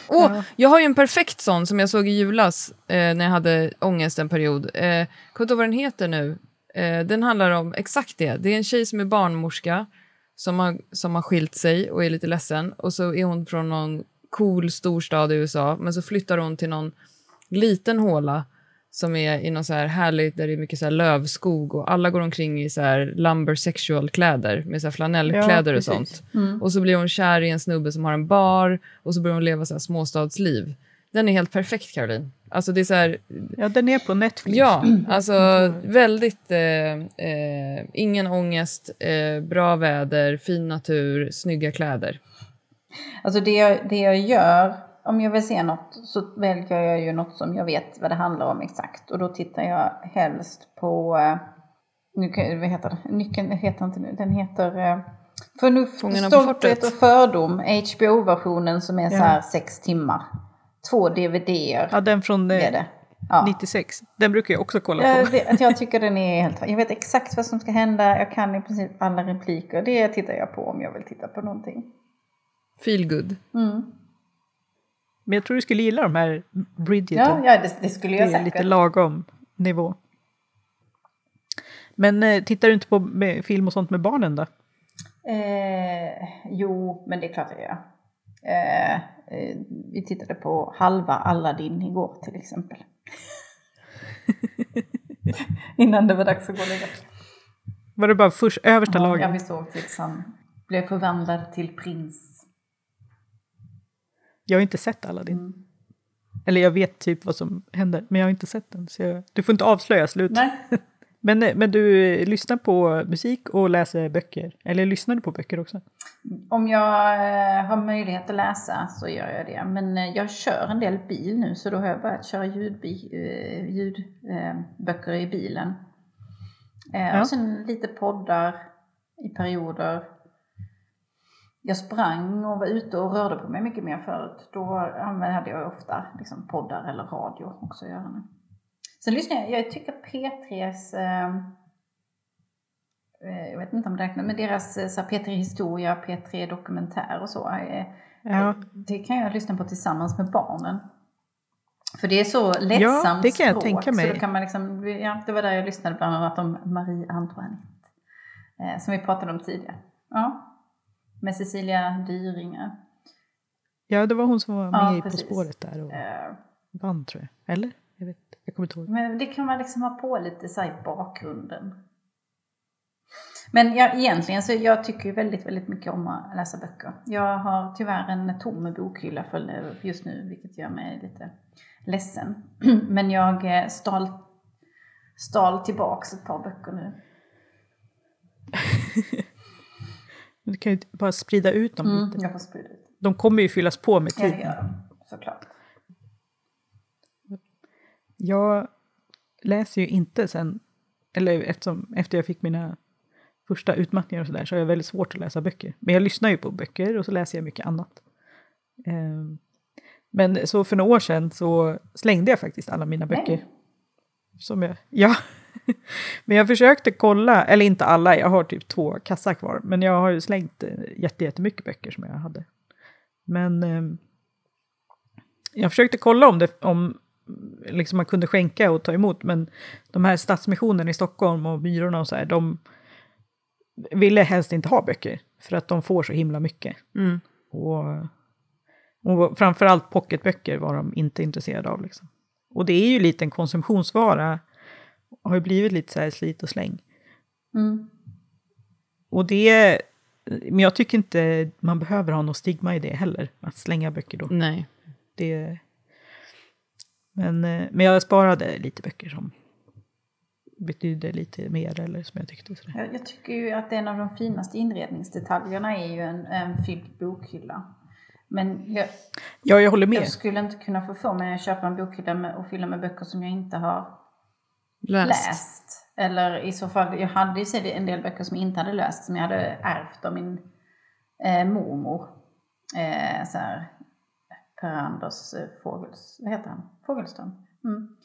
oh, <laughs> ja. Jag har ju en perfekt sån som jag såg i julas eh, när jag hade ångest en period. Eh, kommer inte ihåg vad den heter nu. Eh, den handlar om exakt det. Det är en tjej som är barnmorska som har, som har skilt sig och är lite ledsen. Och så är hon från någon cool storstad i USA, men så flyttar hon till någon liten håla som är i någon så här härligt, där det är mycket så här lövskog och alla går omkring i så här lumber sexual kläder med så här flanellkläder ja, och sånt. Mm. Och så blir hon kär i en snubbe som har en bar och så börjar hon leva så här småstadsliv. Den är helt perfekt Caroline. Alltså det är så här, ja, den är på Netflix. Ja, alltså väldigt... Eh, eh, ingen ångest, eh, bra väder, fin natur, snygga kläder. Alltså det jag, det jag gör om jag vill se något så väljer jag ju något som jag vet vad det handlar om exakt. Och då tittar jag helst på, eh, nu, vad heter det, nyckeln heter inte nu, den heter eh, Förnuft, stolthet och fördom, HBO-versionen som är ja. så här sex timmar. Två DVD-er. Ja, den från eh, det. Ja. 96. Den brukar jag också kolla på. Jag, jag tycker <laughs> den är helt... Jag vet exakt vad som ska hända. Jag kan i princip alla repliker. Det tittar jag på om jag vill titta på någonting. Feel good. Mm. Men jag tror du skulle gilla de här Bridgerton. Ja, ja det, det skulle jag säkert. Det är lite lagom nivå. Men eh, tittar du inte på film och sånt med barnen då? Eh, jo, men det är klart jag gör. Eh, eh, vi tittade på halva Aladdin igår till exempel. <laughs> Innan det var dags att gå och lägga. Var det bara först översta ja, laget? Ja, vi såg han blev förvandlad till prins. Jag har inte sett Aladdin. Mm. Eller jag vet typ vad som händer, men jag har inte sett den. Så jag, du får inte avslöja slutet. <laughs> men, men du lyssnar på musik och läser böcker? Eller lyssnar du på böcker också? Om jag eh, har möjlighet att läsa så gör jag det. Men eh, jag kör en del bil nu så då har jag börjat köra ljudböcker ljud, i bilen. Ja. Och sen lite poddar i perioder jag sprang och var ute och rörde på mig mycket mer förut. Då hade jag ofta liksom poddar eller radio också att göra nu. Sen lyssnar jag, jag tycker P3s, ehm, eh, jag vet inte om det räknar, men deras eh, så P3 Historia, P3 Dokumentär och så. Eh, ja. Det kan jag lyssna på tillsammans med barnen. För det är så lättsamt ja, det kan jag språk, tänka mig. Så då kan man liksom, ja, det var där jag lyssnade bland annat om Marie Antoinette. Eh, som vi pratade om tidigare. Ja. Med Cecilia Dyringe. Ja, det var hon som var med ja, På spåret där och uh, vann tror jag. Eller? Jag, vet, jag kommer inte ihåg. Men det kan man liksom ha på lite så i bakgrunden. Men jag, egentligen så jag tycker väldigt, väldigt mycket om att läsa böcker. Jag har tyvärr en tom bokhylla för just nu, vilket gör mig lite ledsen. <clears throat> Men jag eh, stal, stal tillbaks ett par böcker nu. <laughs> Du kan ju bara sprida ut dem Mm, lite. jag får sprida ut. De kommer ju fyllas på med Ja, det tiden. gör de, såklart. Jag läser ju inte sen, eller eftersom, efter jag fick mina första utmattningar och sådär så har jag väldigt svårt att läsa böcker. Men jag lyssnar ju på böcker och så läser jag mycket annat. Ehm, Men så för några år sedan så slängde jag faktiskt alla mina böcker. Nej. Som jag, ja. <laughs> Men jag försökte kolla, eller inte alla, jag har typ två kassar kvar. Men jag har ju slängt eh, jätte- jättemycket böcker som jag hade. Men ehm, jag försökte kolla om, det, om liksom man kunde skänka och ta emot. Men de här Stadsmissionen i Stockholm och Myrorna och så här, de ville helst inte ha böcker. För att de får så himla mycket. Mm. Och, och framförallt pocketböcker var de inte intresserade av. Liksom. Och det är ju lite en konsumtionsvara. Har ju blivit lite så här slit och släng. Mm. Och det... Men jag tycker inte man behöver ha något stigma i det heller. Att slänga böcker då. Nej. Det, men, eh, men jag sparade lite böcker som betydde lite mer eller som jag tyckte. Sådär. Jag, jag tycker ju att en av de finaste inredningsdetaljerna är ju en, en fylld bokhylla. Men jag, Ja, jag håller med. jag skulle inte kunna få för mig att köpa en bokhylla med, och fylla med böcker som jag inte har Läst. läst. Eller i så fall, jag hade ju en del böcker som jag inte hade läst, som jag hade ärvt av min eh, mormor. Eh, så här, Per Anders eh, Fågels, vad heter han? Fågelström. Mm.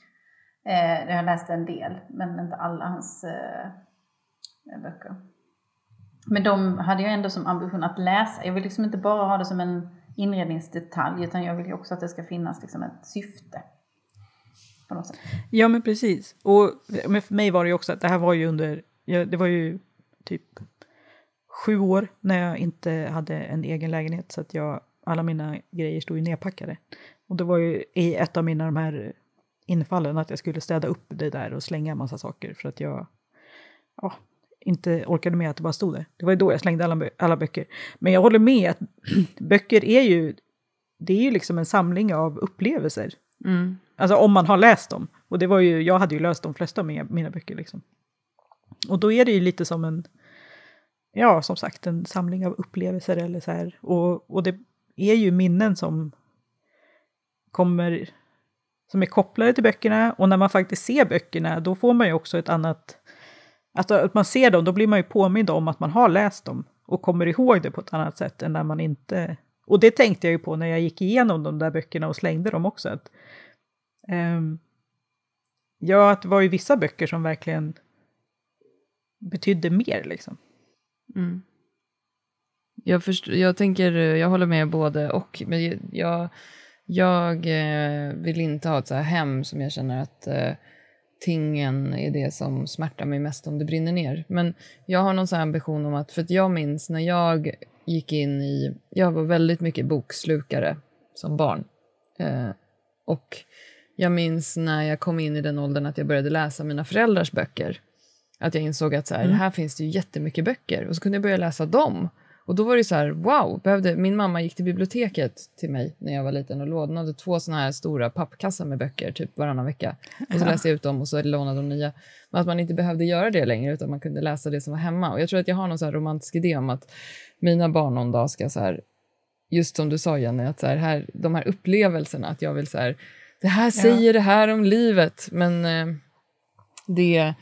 Eh, jag har läst en del, men inte alla hans eh, böcker. Men de hade jag ändå som ambition att läsa. Jag vill liksom inte bara ha det som en inredningsdetalj, utan jag vill ju också att det ska finnas liksom ett syfte. På något sätt. Ja, men precis. Och men för mig var det ju också att det här var ju under, ja, det var ju typ sju år när jag inte hade en egen lägenhet så att jag, alla mina grejer stod ju nedpackade. Och det var ju i ett av mina de här infallen att jag skulle städa upp det där och slänga en massa saker för att jag ja, inte orkade med att det bara stod där. Det var ju då jag slängde alla, alla böcker. Men jag håller med att <clears throat> böcker är ju, det är ju liksom en samling av upplevelser. Mm. Alltså om man har läst dem. Och det var ju, jag hade ju läst de flesta av mina, mina böcker liksom. Och då är det ju lite som en, ja som sagt en samling av upplevelser eller så här. Och, och det är ju minnen som kommer, som är kopplade till böckerna. Och när man faktiskt ser böckerna då får man ju också ett annat, alltså att man ser dem då blir man ju påmind om att man har läst dem. Och kommer ihåg det på ett annat sätt än när man inte, och det tänkte jag ju på när jag gick igenom de där böckerna och slängde dem också. Att, Ehm, ja, att det var ju vissa böcker som verkligen betydde mer liksom. Mm. Jag, först, jag tänker, jag håller med både och, men jag, jag eh, vill inte ha ett så här hem som jag känner att eh, tingen är det som smärtar mig mest om det brinner ner. Men jag har någon sån här ambition om att, för att jag minns när jag gick in i, jag var väldigt mycket bokslukare som barn. Eh, och jag minns när jag kom in i den åldern att jag började läsa mina föräldrars böcker. Att jag insåg att så här, här finns det ju jättemycket böcker och så kunde jag börja läsa dem. Och då var det så här, wow, behövde, min mamma gick till biblioteket till mig när jag var liten och lånade två såna här stora pappkassar med böcker typ varannan vecka. Och så läste jag ut dem och så lånade de nya. Men att man inte behövde göra det längre utan man kunde läsa det som var hemma. Och jag tror att jag har någon så här romantisk idé om att mina barn någon dag ska så här, just som du sa Jenny, att så här, här, de här upplevelserna, att jag vill så här, det här säger det här om livet, men eh, det,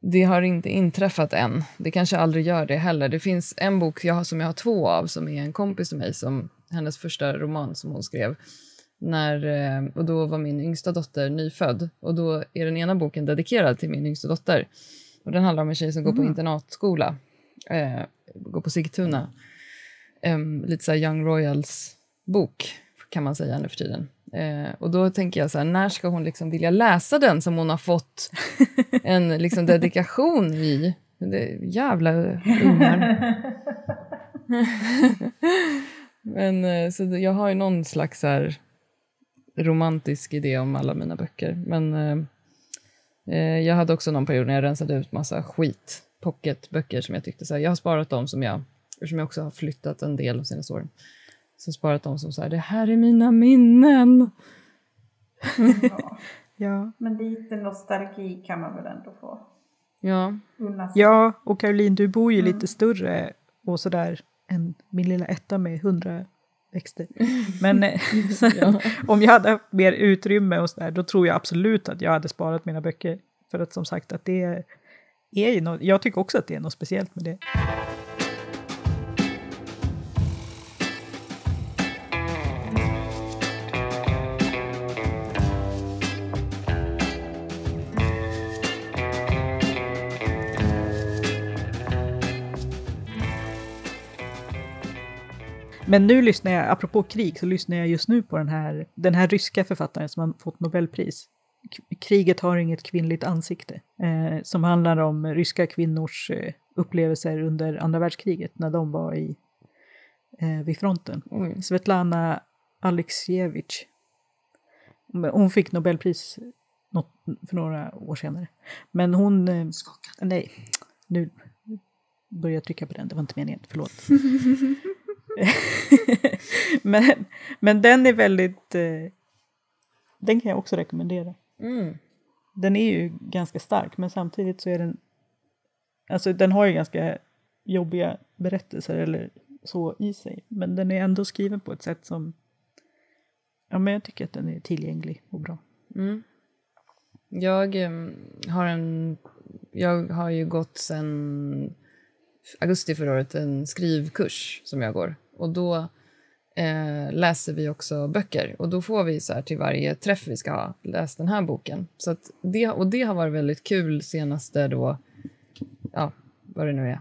det har inte inträffat än. Det kanske aldrig gör det heller. Det finns en bok jag har, som jag har två av som är en kompis till mig, som hennes första roman som hon skrev. När, eh, och då var min yngsta dotter nyfödd och då är den ena boken dedikerad till min yngsta dotter. Och den handlar om en tjej som går på internatskola, eh, går på Sigtuna. Em, lite så Young Royals bok kan man säga nu för tiden. Eh, och då tänker jag så här, när ska hon liksom vilja läsa den som hon har fått en liksom <laughs> dedikation i? Det, jävla ungar. <laughs> Men eh, så jag har ju någon slags här romantisk idé om alla mina böcker. Men eh, eh, jag hade också någon period när jag rensade ut massa skit, pocketböcker som jag tyckte så här, jag har sparat dem som jag, eftersom jag också har flyttat en del de senaste åren. Så sparat dem som så här, det här är mina minnen. <laughs> Ja. Men lite nostalgi kan man väl ändå få? Ja. Ja, och Caroline, du bor ju lite större och sådär än min lilla etta med hundra växter. Men <laughs> <laughs> om jag hade haft mer utrymme och sådär, då tror jag absolut att jag hade sparat mina böcker. För att som sagt, att det är ju något, jag tycker också att det är något speciellt med det. Men nu lyssnar jag, apropå krig, så lyssnar jag just nu på den här, den här ryska författaren som har fått Nobelpris. Kriget har inget kvinnligt ansikte. Eh, som handlar om ryska kvinnors eh, upplevelser under andra världskriget när de var i, eh, vid fronten. Oj. Svetlana Alexievich. Hon fick Nobelpris något, för några år senare. Men hon... Eh, nej, nu börjar jag trycka på den, det var inte meningen, förlåt. <laughs> <laughs> men, men den är väldigt... Eh, den kan jag också rekommendera. Mm. Den är ju ganska stark, men samtidigt så är den... Alltså den har ju ganska jobbiga berättelser eller så i sig. Men den är ändå skriven på ett sätt som... Ja, men jag tycker att den är tillgänglig och bra. Mm. Jag em, har en... Jag har ju gått sen augusti förra året en skrivkurs som jag går. Och då eh, läser vi också böcker. Och då får vi så här till varje träff vi ska ha, läs den här boken. Så att det, och det har varit väldigt kul senaste då, ja, vad det nu är,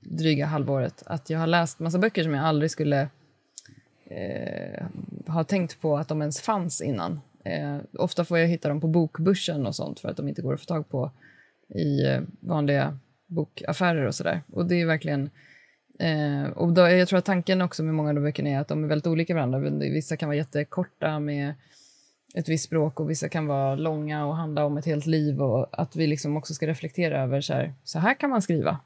dryga halvåret. Att jag har läst massa böcker som jag aldrig skulle eh, ha tänkt på att de ens fanns innan. Eh, ofta får jag hitta dem på bokbörsen och sånt för att de inte går att få tag på i eh, vanliga bokaffärer och sådär. Och det är verkligen... Eh, och då, jag tror att tanken också med många av de böckerna är att de är väldigt olika varandra. Vissa kan vara jättekorta med ett visst språk och vissa kan vara långa och handla om ett helt liv och att vi liksom också ska reflektera över så här, så här kan man skriva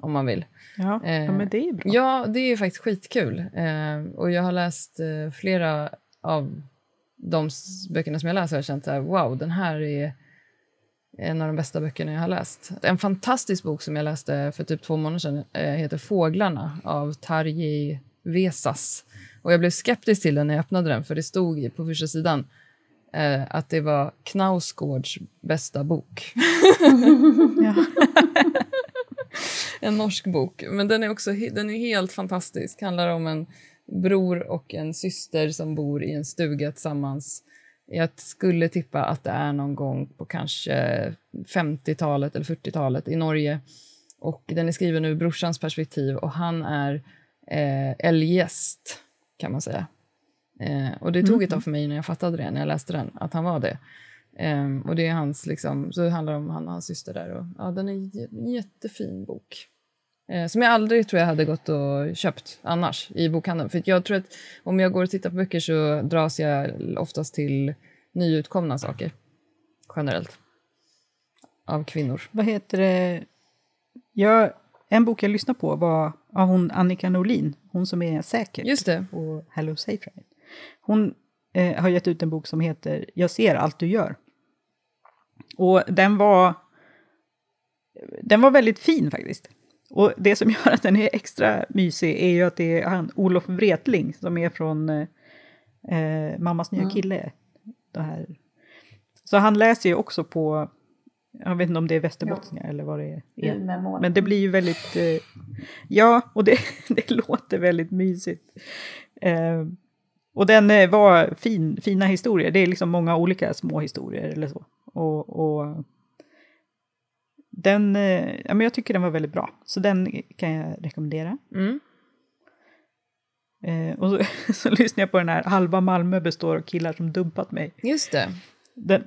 om man vill. Ja, ja Eh, men det är bra. Ja, det är faktiskt skitkul. Eh, och jag har läst eh, flera av de böckerna som jag läser och känt så här, wow, den här är en av de bästa böckerna jag har läst. En fantastisk bok som jag läste för typ två månader sedan eh, heter Fåglarna av Tarjei Vesas. Och jag blev skeptisk till den när jag öppnade den, för det stod på första sidan eh, att det var Knausgårds bästa bok. <laughs> <laughs> En norsk bok. Men den är också den är helt fantastisk. handlar om en bror och en syster som bor i en stuga tillsammans. Jag skulle tippa att det är någon gång på kanske 50-talet eller 40-talet i Norge. Och den är skriven ur brorsans perspektiv och han är eh, eljest, kan man säga. Eh, och det tog ett tag för mig när jag fattade det, när jag läste den, att han var det. Ehm, och det är hans, liksom, så det handlar om han och hans syster där. Och, ja, den är en jä- jättefin bok. Eh, som jag aldrig tror jag hade gått och köpt annars i bokhandeln. För jag tror att om jag går och tittar på böcker så dras jag oftast till nyutkomna saker. Generellt. Av kvinnor. Vad heter det? Jag, en bok jag lyssnade på var av hon Annika Norlin, hon som är säker Just det. på Hello Safe Ride. Hon eh, har gett ut en bok som heter Jag ser allt du gör. Och den var, den var väldigt fin faktiskt. Och det som gör att den är extra mysig är ju att det är han, Olof Wretling som är från eh, eh, Mammas nya kille. Det här. Så han läser ju också på, jag vet inte om det är västerbottniska eller vad det är. Men det blir ju väldigt... Eh, ja, och det, <laughs> det låter väldigt mysigt. Eh, och den eh, var fin, fina historier. Det är liksom många olika små historier eller så. Och, och den, eh, ja, men jag tycker den var väldigt bra. Så den kan jag rekommendera. Mm. Eh, och så, <laughs> så lyssnade jag på den här Halva Malmö består av killar som dumpat mig. Just det. Den,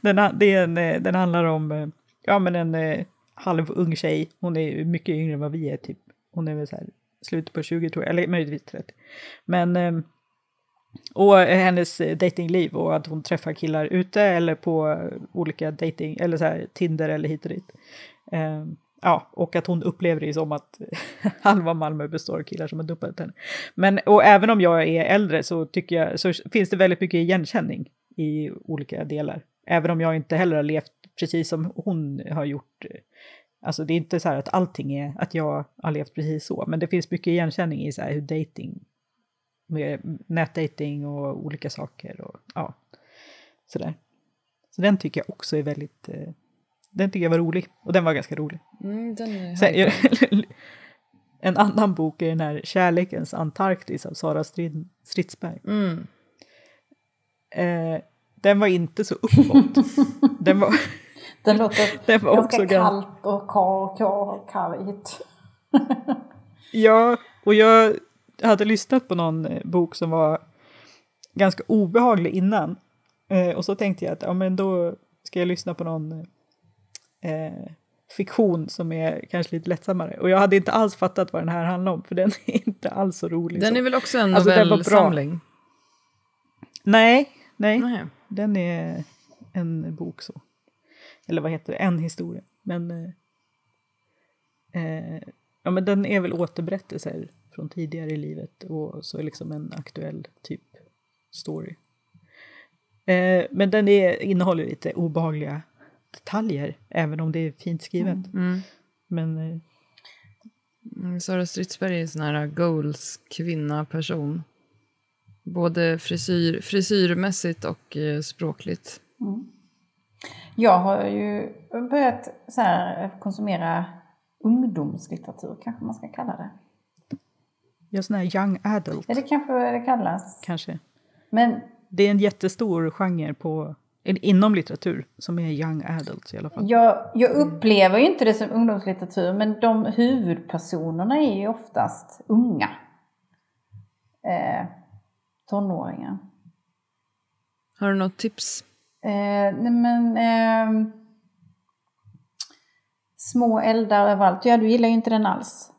<laughs> den, den, eh, den handlar om eh, ja, men en eh, halvung tjej. Hon är mycket yngre än vad vi är. Typ. Hon är väl så här, slutet på 20 tror jag, eller möjligtvis 30. Men, eh, och eh, hennes eh, datingliv och att hon träffar killar ute eller på eh, olika dating, eller så här, Tinder eller hit och dit. Eh, ja, och att hon upplever det som att <laughs> halva Malmö består av killar som har dumpat henne. Men, och även om jag är äldre så tycker jag, så finns det väldigt mycket igenkänning i olika delar. Även om jag inte heller har levt precis som hon har gjort. Alltså det är inte så här att allting är att jag har levt precis så, men det finns mycket igenkänning i så här hur dating, med nätdating och olika saker och ja, sådär. Så den tycker jag också är väldigt, eh, den tycker jag var rolig och den var ganska rolig. Mm, Sen, <laughs> en annan bok är den här Kärlekens Antarktis av Sara Strid, Stridsberg. mm. Eh, den var inte så uppåt. <laughs> den var, Den låter <laughs> den var också ganska kallt och kar, kar, kargt. Ja, och jag hade lyssnat på någon eh, bok som var ganska obehaglig innan. Eh, och så tänkte jag att ja, men då ska jag lyssna på någon eh, fiktion som är kanske lite lättsammare. Och jag hade inte alls fattat vad den här handlar om, för den är inte alls så rolig. Den så. är väl också en Alltså, novellsamling? Nej, nej. Nej. Den är en bok så. Eller vad heter det? En historia. Men, eh, eh, ja, men den är väl återberättelser från tidigare i livet och så är liksom en aktuell typ story. Eh, men den är, innehåller lite obehagliga detaljer, även om det är fint skrivet. Mm. Men eh, Mm, Sara Stridsberg är en sån här goals kvinna person. Både frisyr, frisyrmässigt och eh, språkligt. Jag har ju börjat så här, konsumera ungdomslitteratur, kanske man ska kalla det. Ja, sån här young adult Ja, det kanske det kallas. kanske. Men Det är en jättestor genre på, inom litteratur som är young adult i alla fall. jag, jag upplever ju inte det som ungdomslitteratur, men de huvudpersonerna är ju oftast unga. Eh, tonåringar. Har du något tips? Eh, nej men... ehm, små eldar överallt. Ja, du gillar ju inte den alls.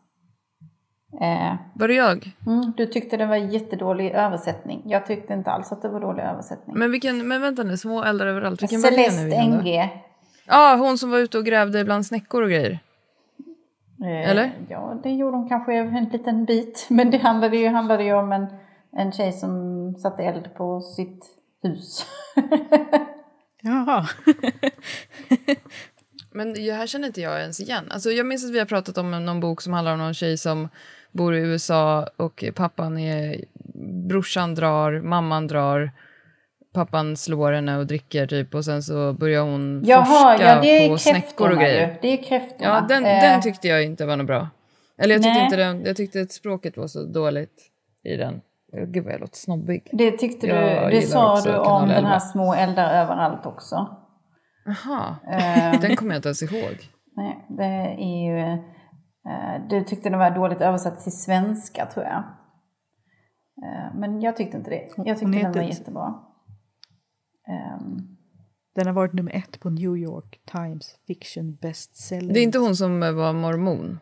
Eh, Var det jag? mm, du tyckte det var jättedålig översättning. Jag tyckte inte alls att det var dålig översättning. Men, vilken, men vänta nu, små eldar överallt. Vilken Celeste? NG. Ja, hon som var ute och grävde bland snäckor och grejer. Eh, Eller? Ja, det gjorde hon kanske en liten bit. <laughs> Men det handlade ju, handlade ju om en, en tjej som satte eld på sitt hus. <laughs> Jaha. <laughs> Men det här känner inte jag ens igen. Alltså, jag minns att vi har pratat om någon bok som handlar om någon tjej som bor i USA och pappan är... Brorsan drar, mamman drar, pappan slår henne och dricker typ och sen så börjar hon Jaha, forska ja det är på snäckor och grejer. Det är kräftorna. Ja, den, Eh, den tyckte jag inte var något bra. Eller jag tyckte Nej. inte den, jag tyckte att språket var så dåligt i den. Gud vad jag låter snobbig. Det tyckte Jag du, det sa du om den 11. här små eldar överallt också. Jaha, Eh, den kommer jag inte ens ihåg. nej, det är ju... Eh, du tyckte den var dåligt översatt till svenska tror jag. Eh, men jag tyckte inte det. Jag tyckte den var jättebra. Ehm, Den har varit nummer ett på New York Times Fiction Bestseller. Det är inte hon som eh, var mormon?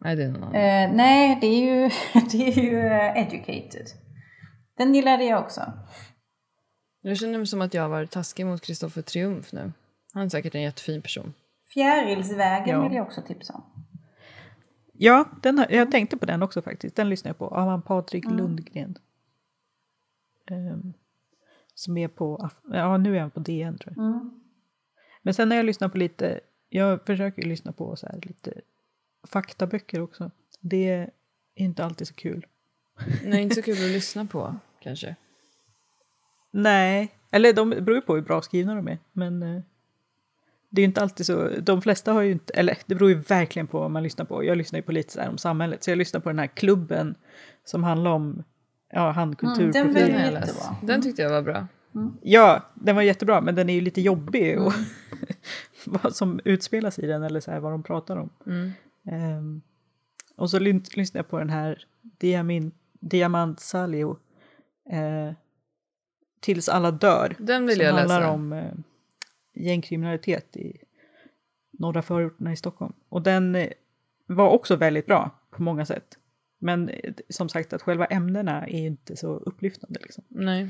Nej, det är någon annan. nej, det är ju, <laughs> det är ju educated. Den gillade jag också. Jag känner mig som att jag har varit taskig mot Kristoffer Triumf nu. Han är säkert en jättefin person. Fjärilsvägen Ja. vill jag också tipsa om. Ja, den har, jag tänkte på den också faktiskt. Den lyssnar jag på. Av han Patrik Mm. Lundgren. Ehm, som är på, ja nu är han på DN tror jag. Mm. Men sen när jag lyssnar på lite, jag försöker ju lyssna på så här lite faktaböcker också. Det är inte alltid så kul. Nej, inte så kul att lyssna på, kanske. Nej, eller de beror ju på hur bra skrivna de är. Men eh, det är ju inte alltid så. De flesta har ju inte, eller det beror ju verkligen på vad man lyssnar på. Jag lyssnar ju på lite så här om samhället. Så jag lyssnar på den här klubben som handlar om ja, han den kulturprofil. var Den, jag läst. den tyckte jag var bra. Ja, den var jättebra, men den är ju lite jobbig. Och <laughs> vad som utspelas i den eller så här, vad de pratar om. Mm. Ehm, och så lyssnade jag på den här Diamin, Diamant Salio. Eh, Tills alla dör. Den vill som jag handlar läsa. om eh, gängkriminalitet i norra förorterna i Stockholm. Och den eh, var också väldigt bra på många sätt. Men eh, som sagt att själva ämnena är inte så upplyftande. Liksom. Nej.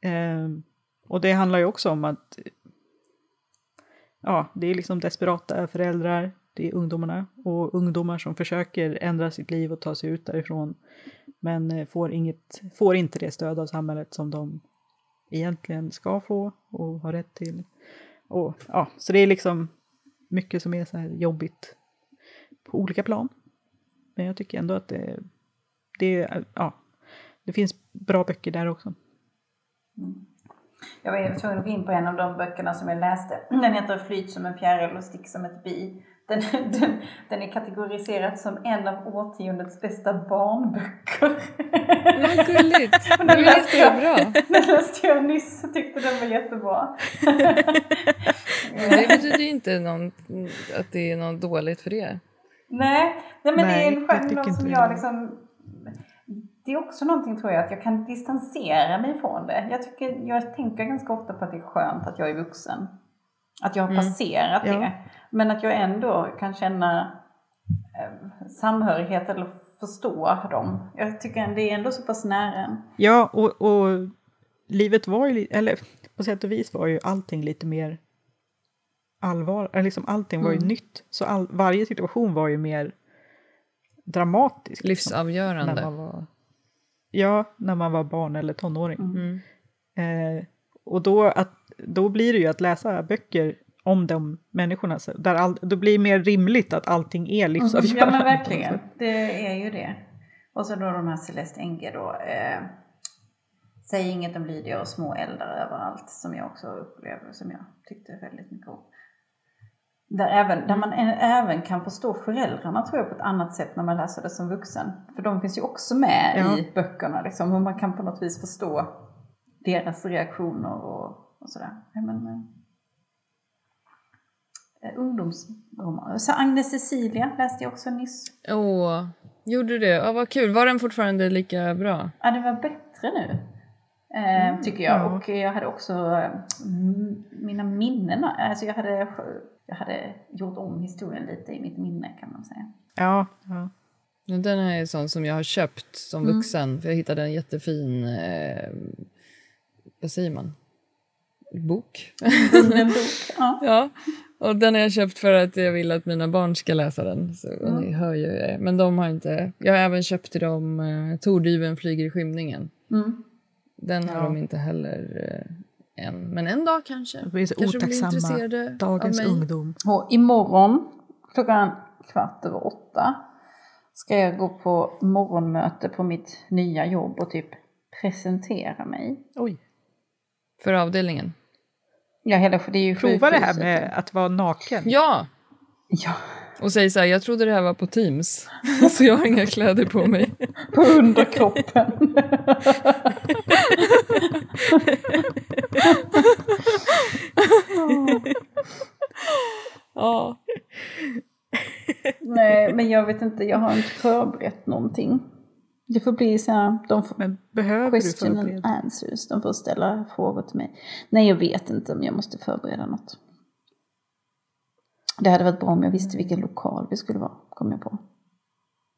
Ehm, och det handlar ju också om att ja, det är liksom desperata föräldrar, det är ungdomarna och ungdomar som försöker ändra sitt liv och ta sig ut därifrån men eh, får, inget, får inte det stöd av samhället som de egentligen ska få och har rätt till. Och, ja, så det är liksom mycket som är så här jobbigt på olika plan. Men jag tycker ändå att det, det, ja, det finns bra böcker där också. Jag var tvungen att gå in på en av de böckerna som jag läste. Den heter Flyt som en fjäril och stick som ett bi. Den, <laughs> den, den är kategoriserad som en av årtiondets bästa barnböcker. Vad gulligt! <laughs> Den Det läste jag- jättebra. <laughs> Den läste jag nyss och tyckte den var jättebra. Men det betyder ju inte någon, att det är något dåligt för det. Nej, nej men det Nej, är en genre som det jag liksom... Det är också någonting tror jag att jag kan distansera mig från det. Jag, tycker, jag tänker ganska ofta på att det är skönt att jag är vuxen. Att jag har Mm. passerat Ja. det. Men att jag ändå kan känna eh, samhörighet eller förstå dem. Jag tycker det är ändå så pass nära en. Ja, och, och livet var ju, eller på sätt och vis var ju allting lite mer allvar, eller liksom allting var ju Mm. nytt. Så all, varje situation var ju mer dramatisk. liksom, Livsavgörande. när man var, ja, när man var barn eller tonåring. Mm. Eh, och då, att, då blir det ju att läsa böcker om de människorna, så där all, då blir det mer rimligt att allting är livsavgörande. Ja men verkligen, det är ju det. Och så då de här Celeste Enge då. Eh, Säg inget om Lydia och små eldar överallt som jag också upplever som jag tyckte väldigt mycket om. Där, även, där man även kan förstå föräldrarna tror jag på ett annat sätt när man läser det som vuxen. För de finns ju också med Ja. i böckerna liksom. Hur man kan på något vis förstå deras reaktioner och, och sådär. Ja, men, eh, ungdomsroman. Så Agnes Cecilia läste jag också nyss. Åh, gjorde du det? Ja, vad kul. Var den fortfarande lika bra? Ja, det var bättre nu. Eh, tycker jag. ja. Och jag hade också mm, mina minnen. Alltså jag hade, jag hade gjort om historien lite i mitt minne kan man säga. Ja, ja. Ja, Den här är sån som jag har köpt som Mm. vuxen. För jag hittade en jättefin, eh, vad säger man? Bok. En bok. Ja. <laughs> ja, och den har jag köpt för att jag vill att mina barn ska läsa den. Så och ni hör ju det. Men de har inte. Jag har även köpt till dem eh, Tordyven flyger i skymningen. Mm. Den har Ja. de inte heller eh, än. Men en dag kanske. Det blir så kanske blir Dagens ungdom. Och imorgon klockan kvart över åtta ska jag gå på morgonmöte på mitt nya jobb och typ presentera mig. Oj. För avdelningen. Ja, hela, det är ju Prova det här med att vara naken. Ja! Ja, Och säg så här, jag trodde det här var på Teams. <laughs> så jag har inga kläder på mig. <laughs> på underkroppen. Ja. Nej, men jag vet inte, jag har inte förberett någonting. Det får bli så här, de får, Men behöver du question and förbereda? answers, de får ställa frågor till mig. Nej, jag vet inte om jag måste förbereda något. Det hade varit bra om jag visste vilken lokal vi skulle vara, kom jag på.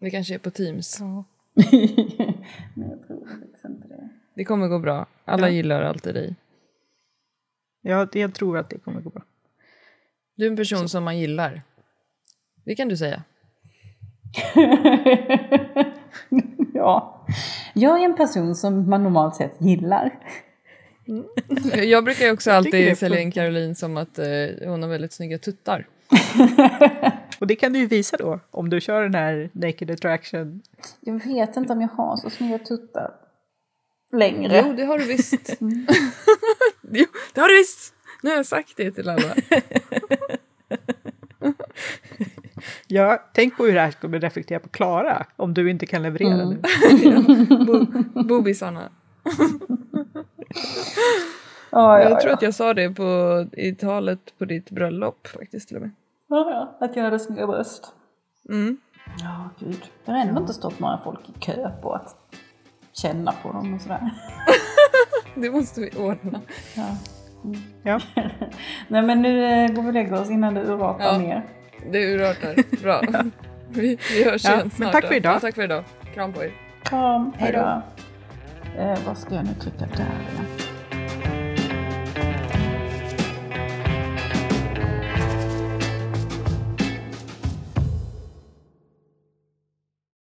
Det kanske är på Teams. Ja. <laughs> Nej, jag tror faktiskt inte det. Det kommer gå bra. Alla Ja. gillar alltid dig. Ja, jag tror att det kommer gå bra. Du är en person som man gillar. Det kan du säga. <laughs> <laughs> ja. Jag är en person som man normalt sett gillar. Jag brukar ju också alltid sälja in. Caroline som att eh, hon har väldigt snygga tuttar. Och det kan du ju visa då, om du kör den här Naked Attraction. Jag vet inte om jag har så snygga tuttar längre. Jo, det har du visst. <laughs> <laughs> jo, det har du visst! Nu har jag sagt det till alla. <laughs> Ja, tänk på hur det här kommer reflektera på Klara, om du inte kan leverera Mm. nu. <laughs> Bo bobisarna. Ja, ja, Jag tror ja. att jag sa det på, i talet på ditt bröllop faktiskt till och med. Ja, ja. Att jag hade snygga bröst. Mm. Ja, gud. Det har ändå inte stått några folk i kö på att känna på dem och sådär. <laughs> Det måste vi ordna. Ja. Ja, Nej, men nu eh, går vi och lägger oss innan det urartar Ja. mer. Det urartar. Bra. <laughs> Vi, vi hörs Ja, igen men snart. tack då. för idag. Ja, tack för idag. Kram på er. Kram, hej då. Eh, vad ska jag nu trycka där?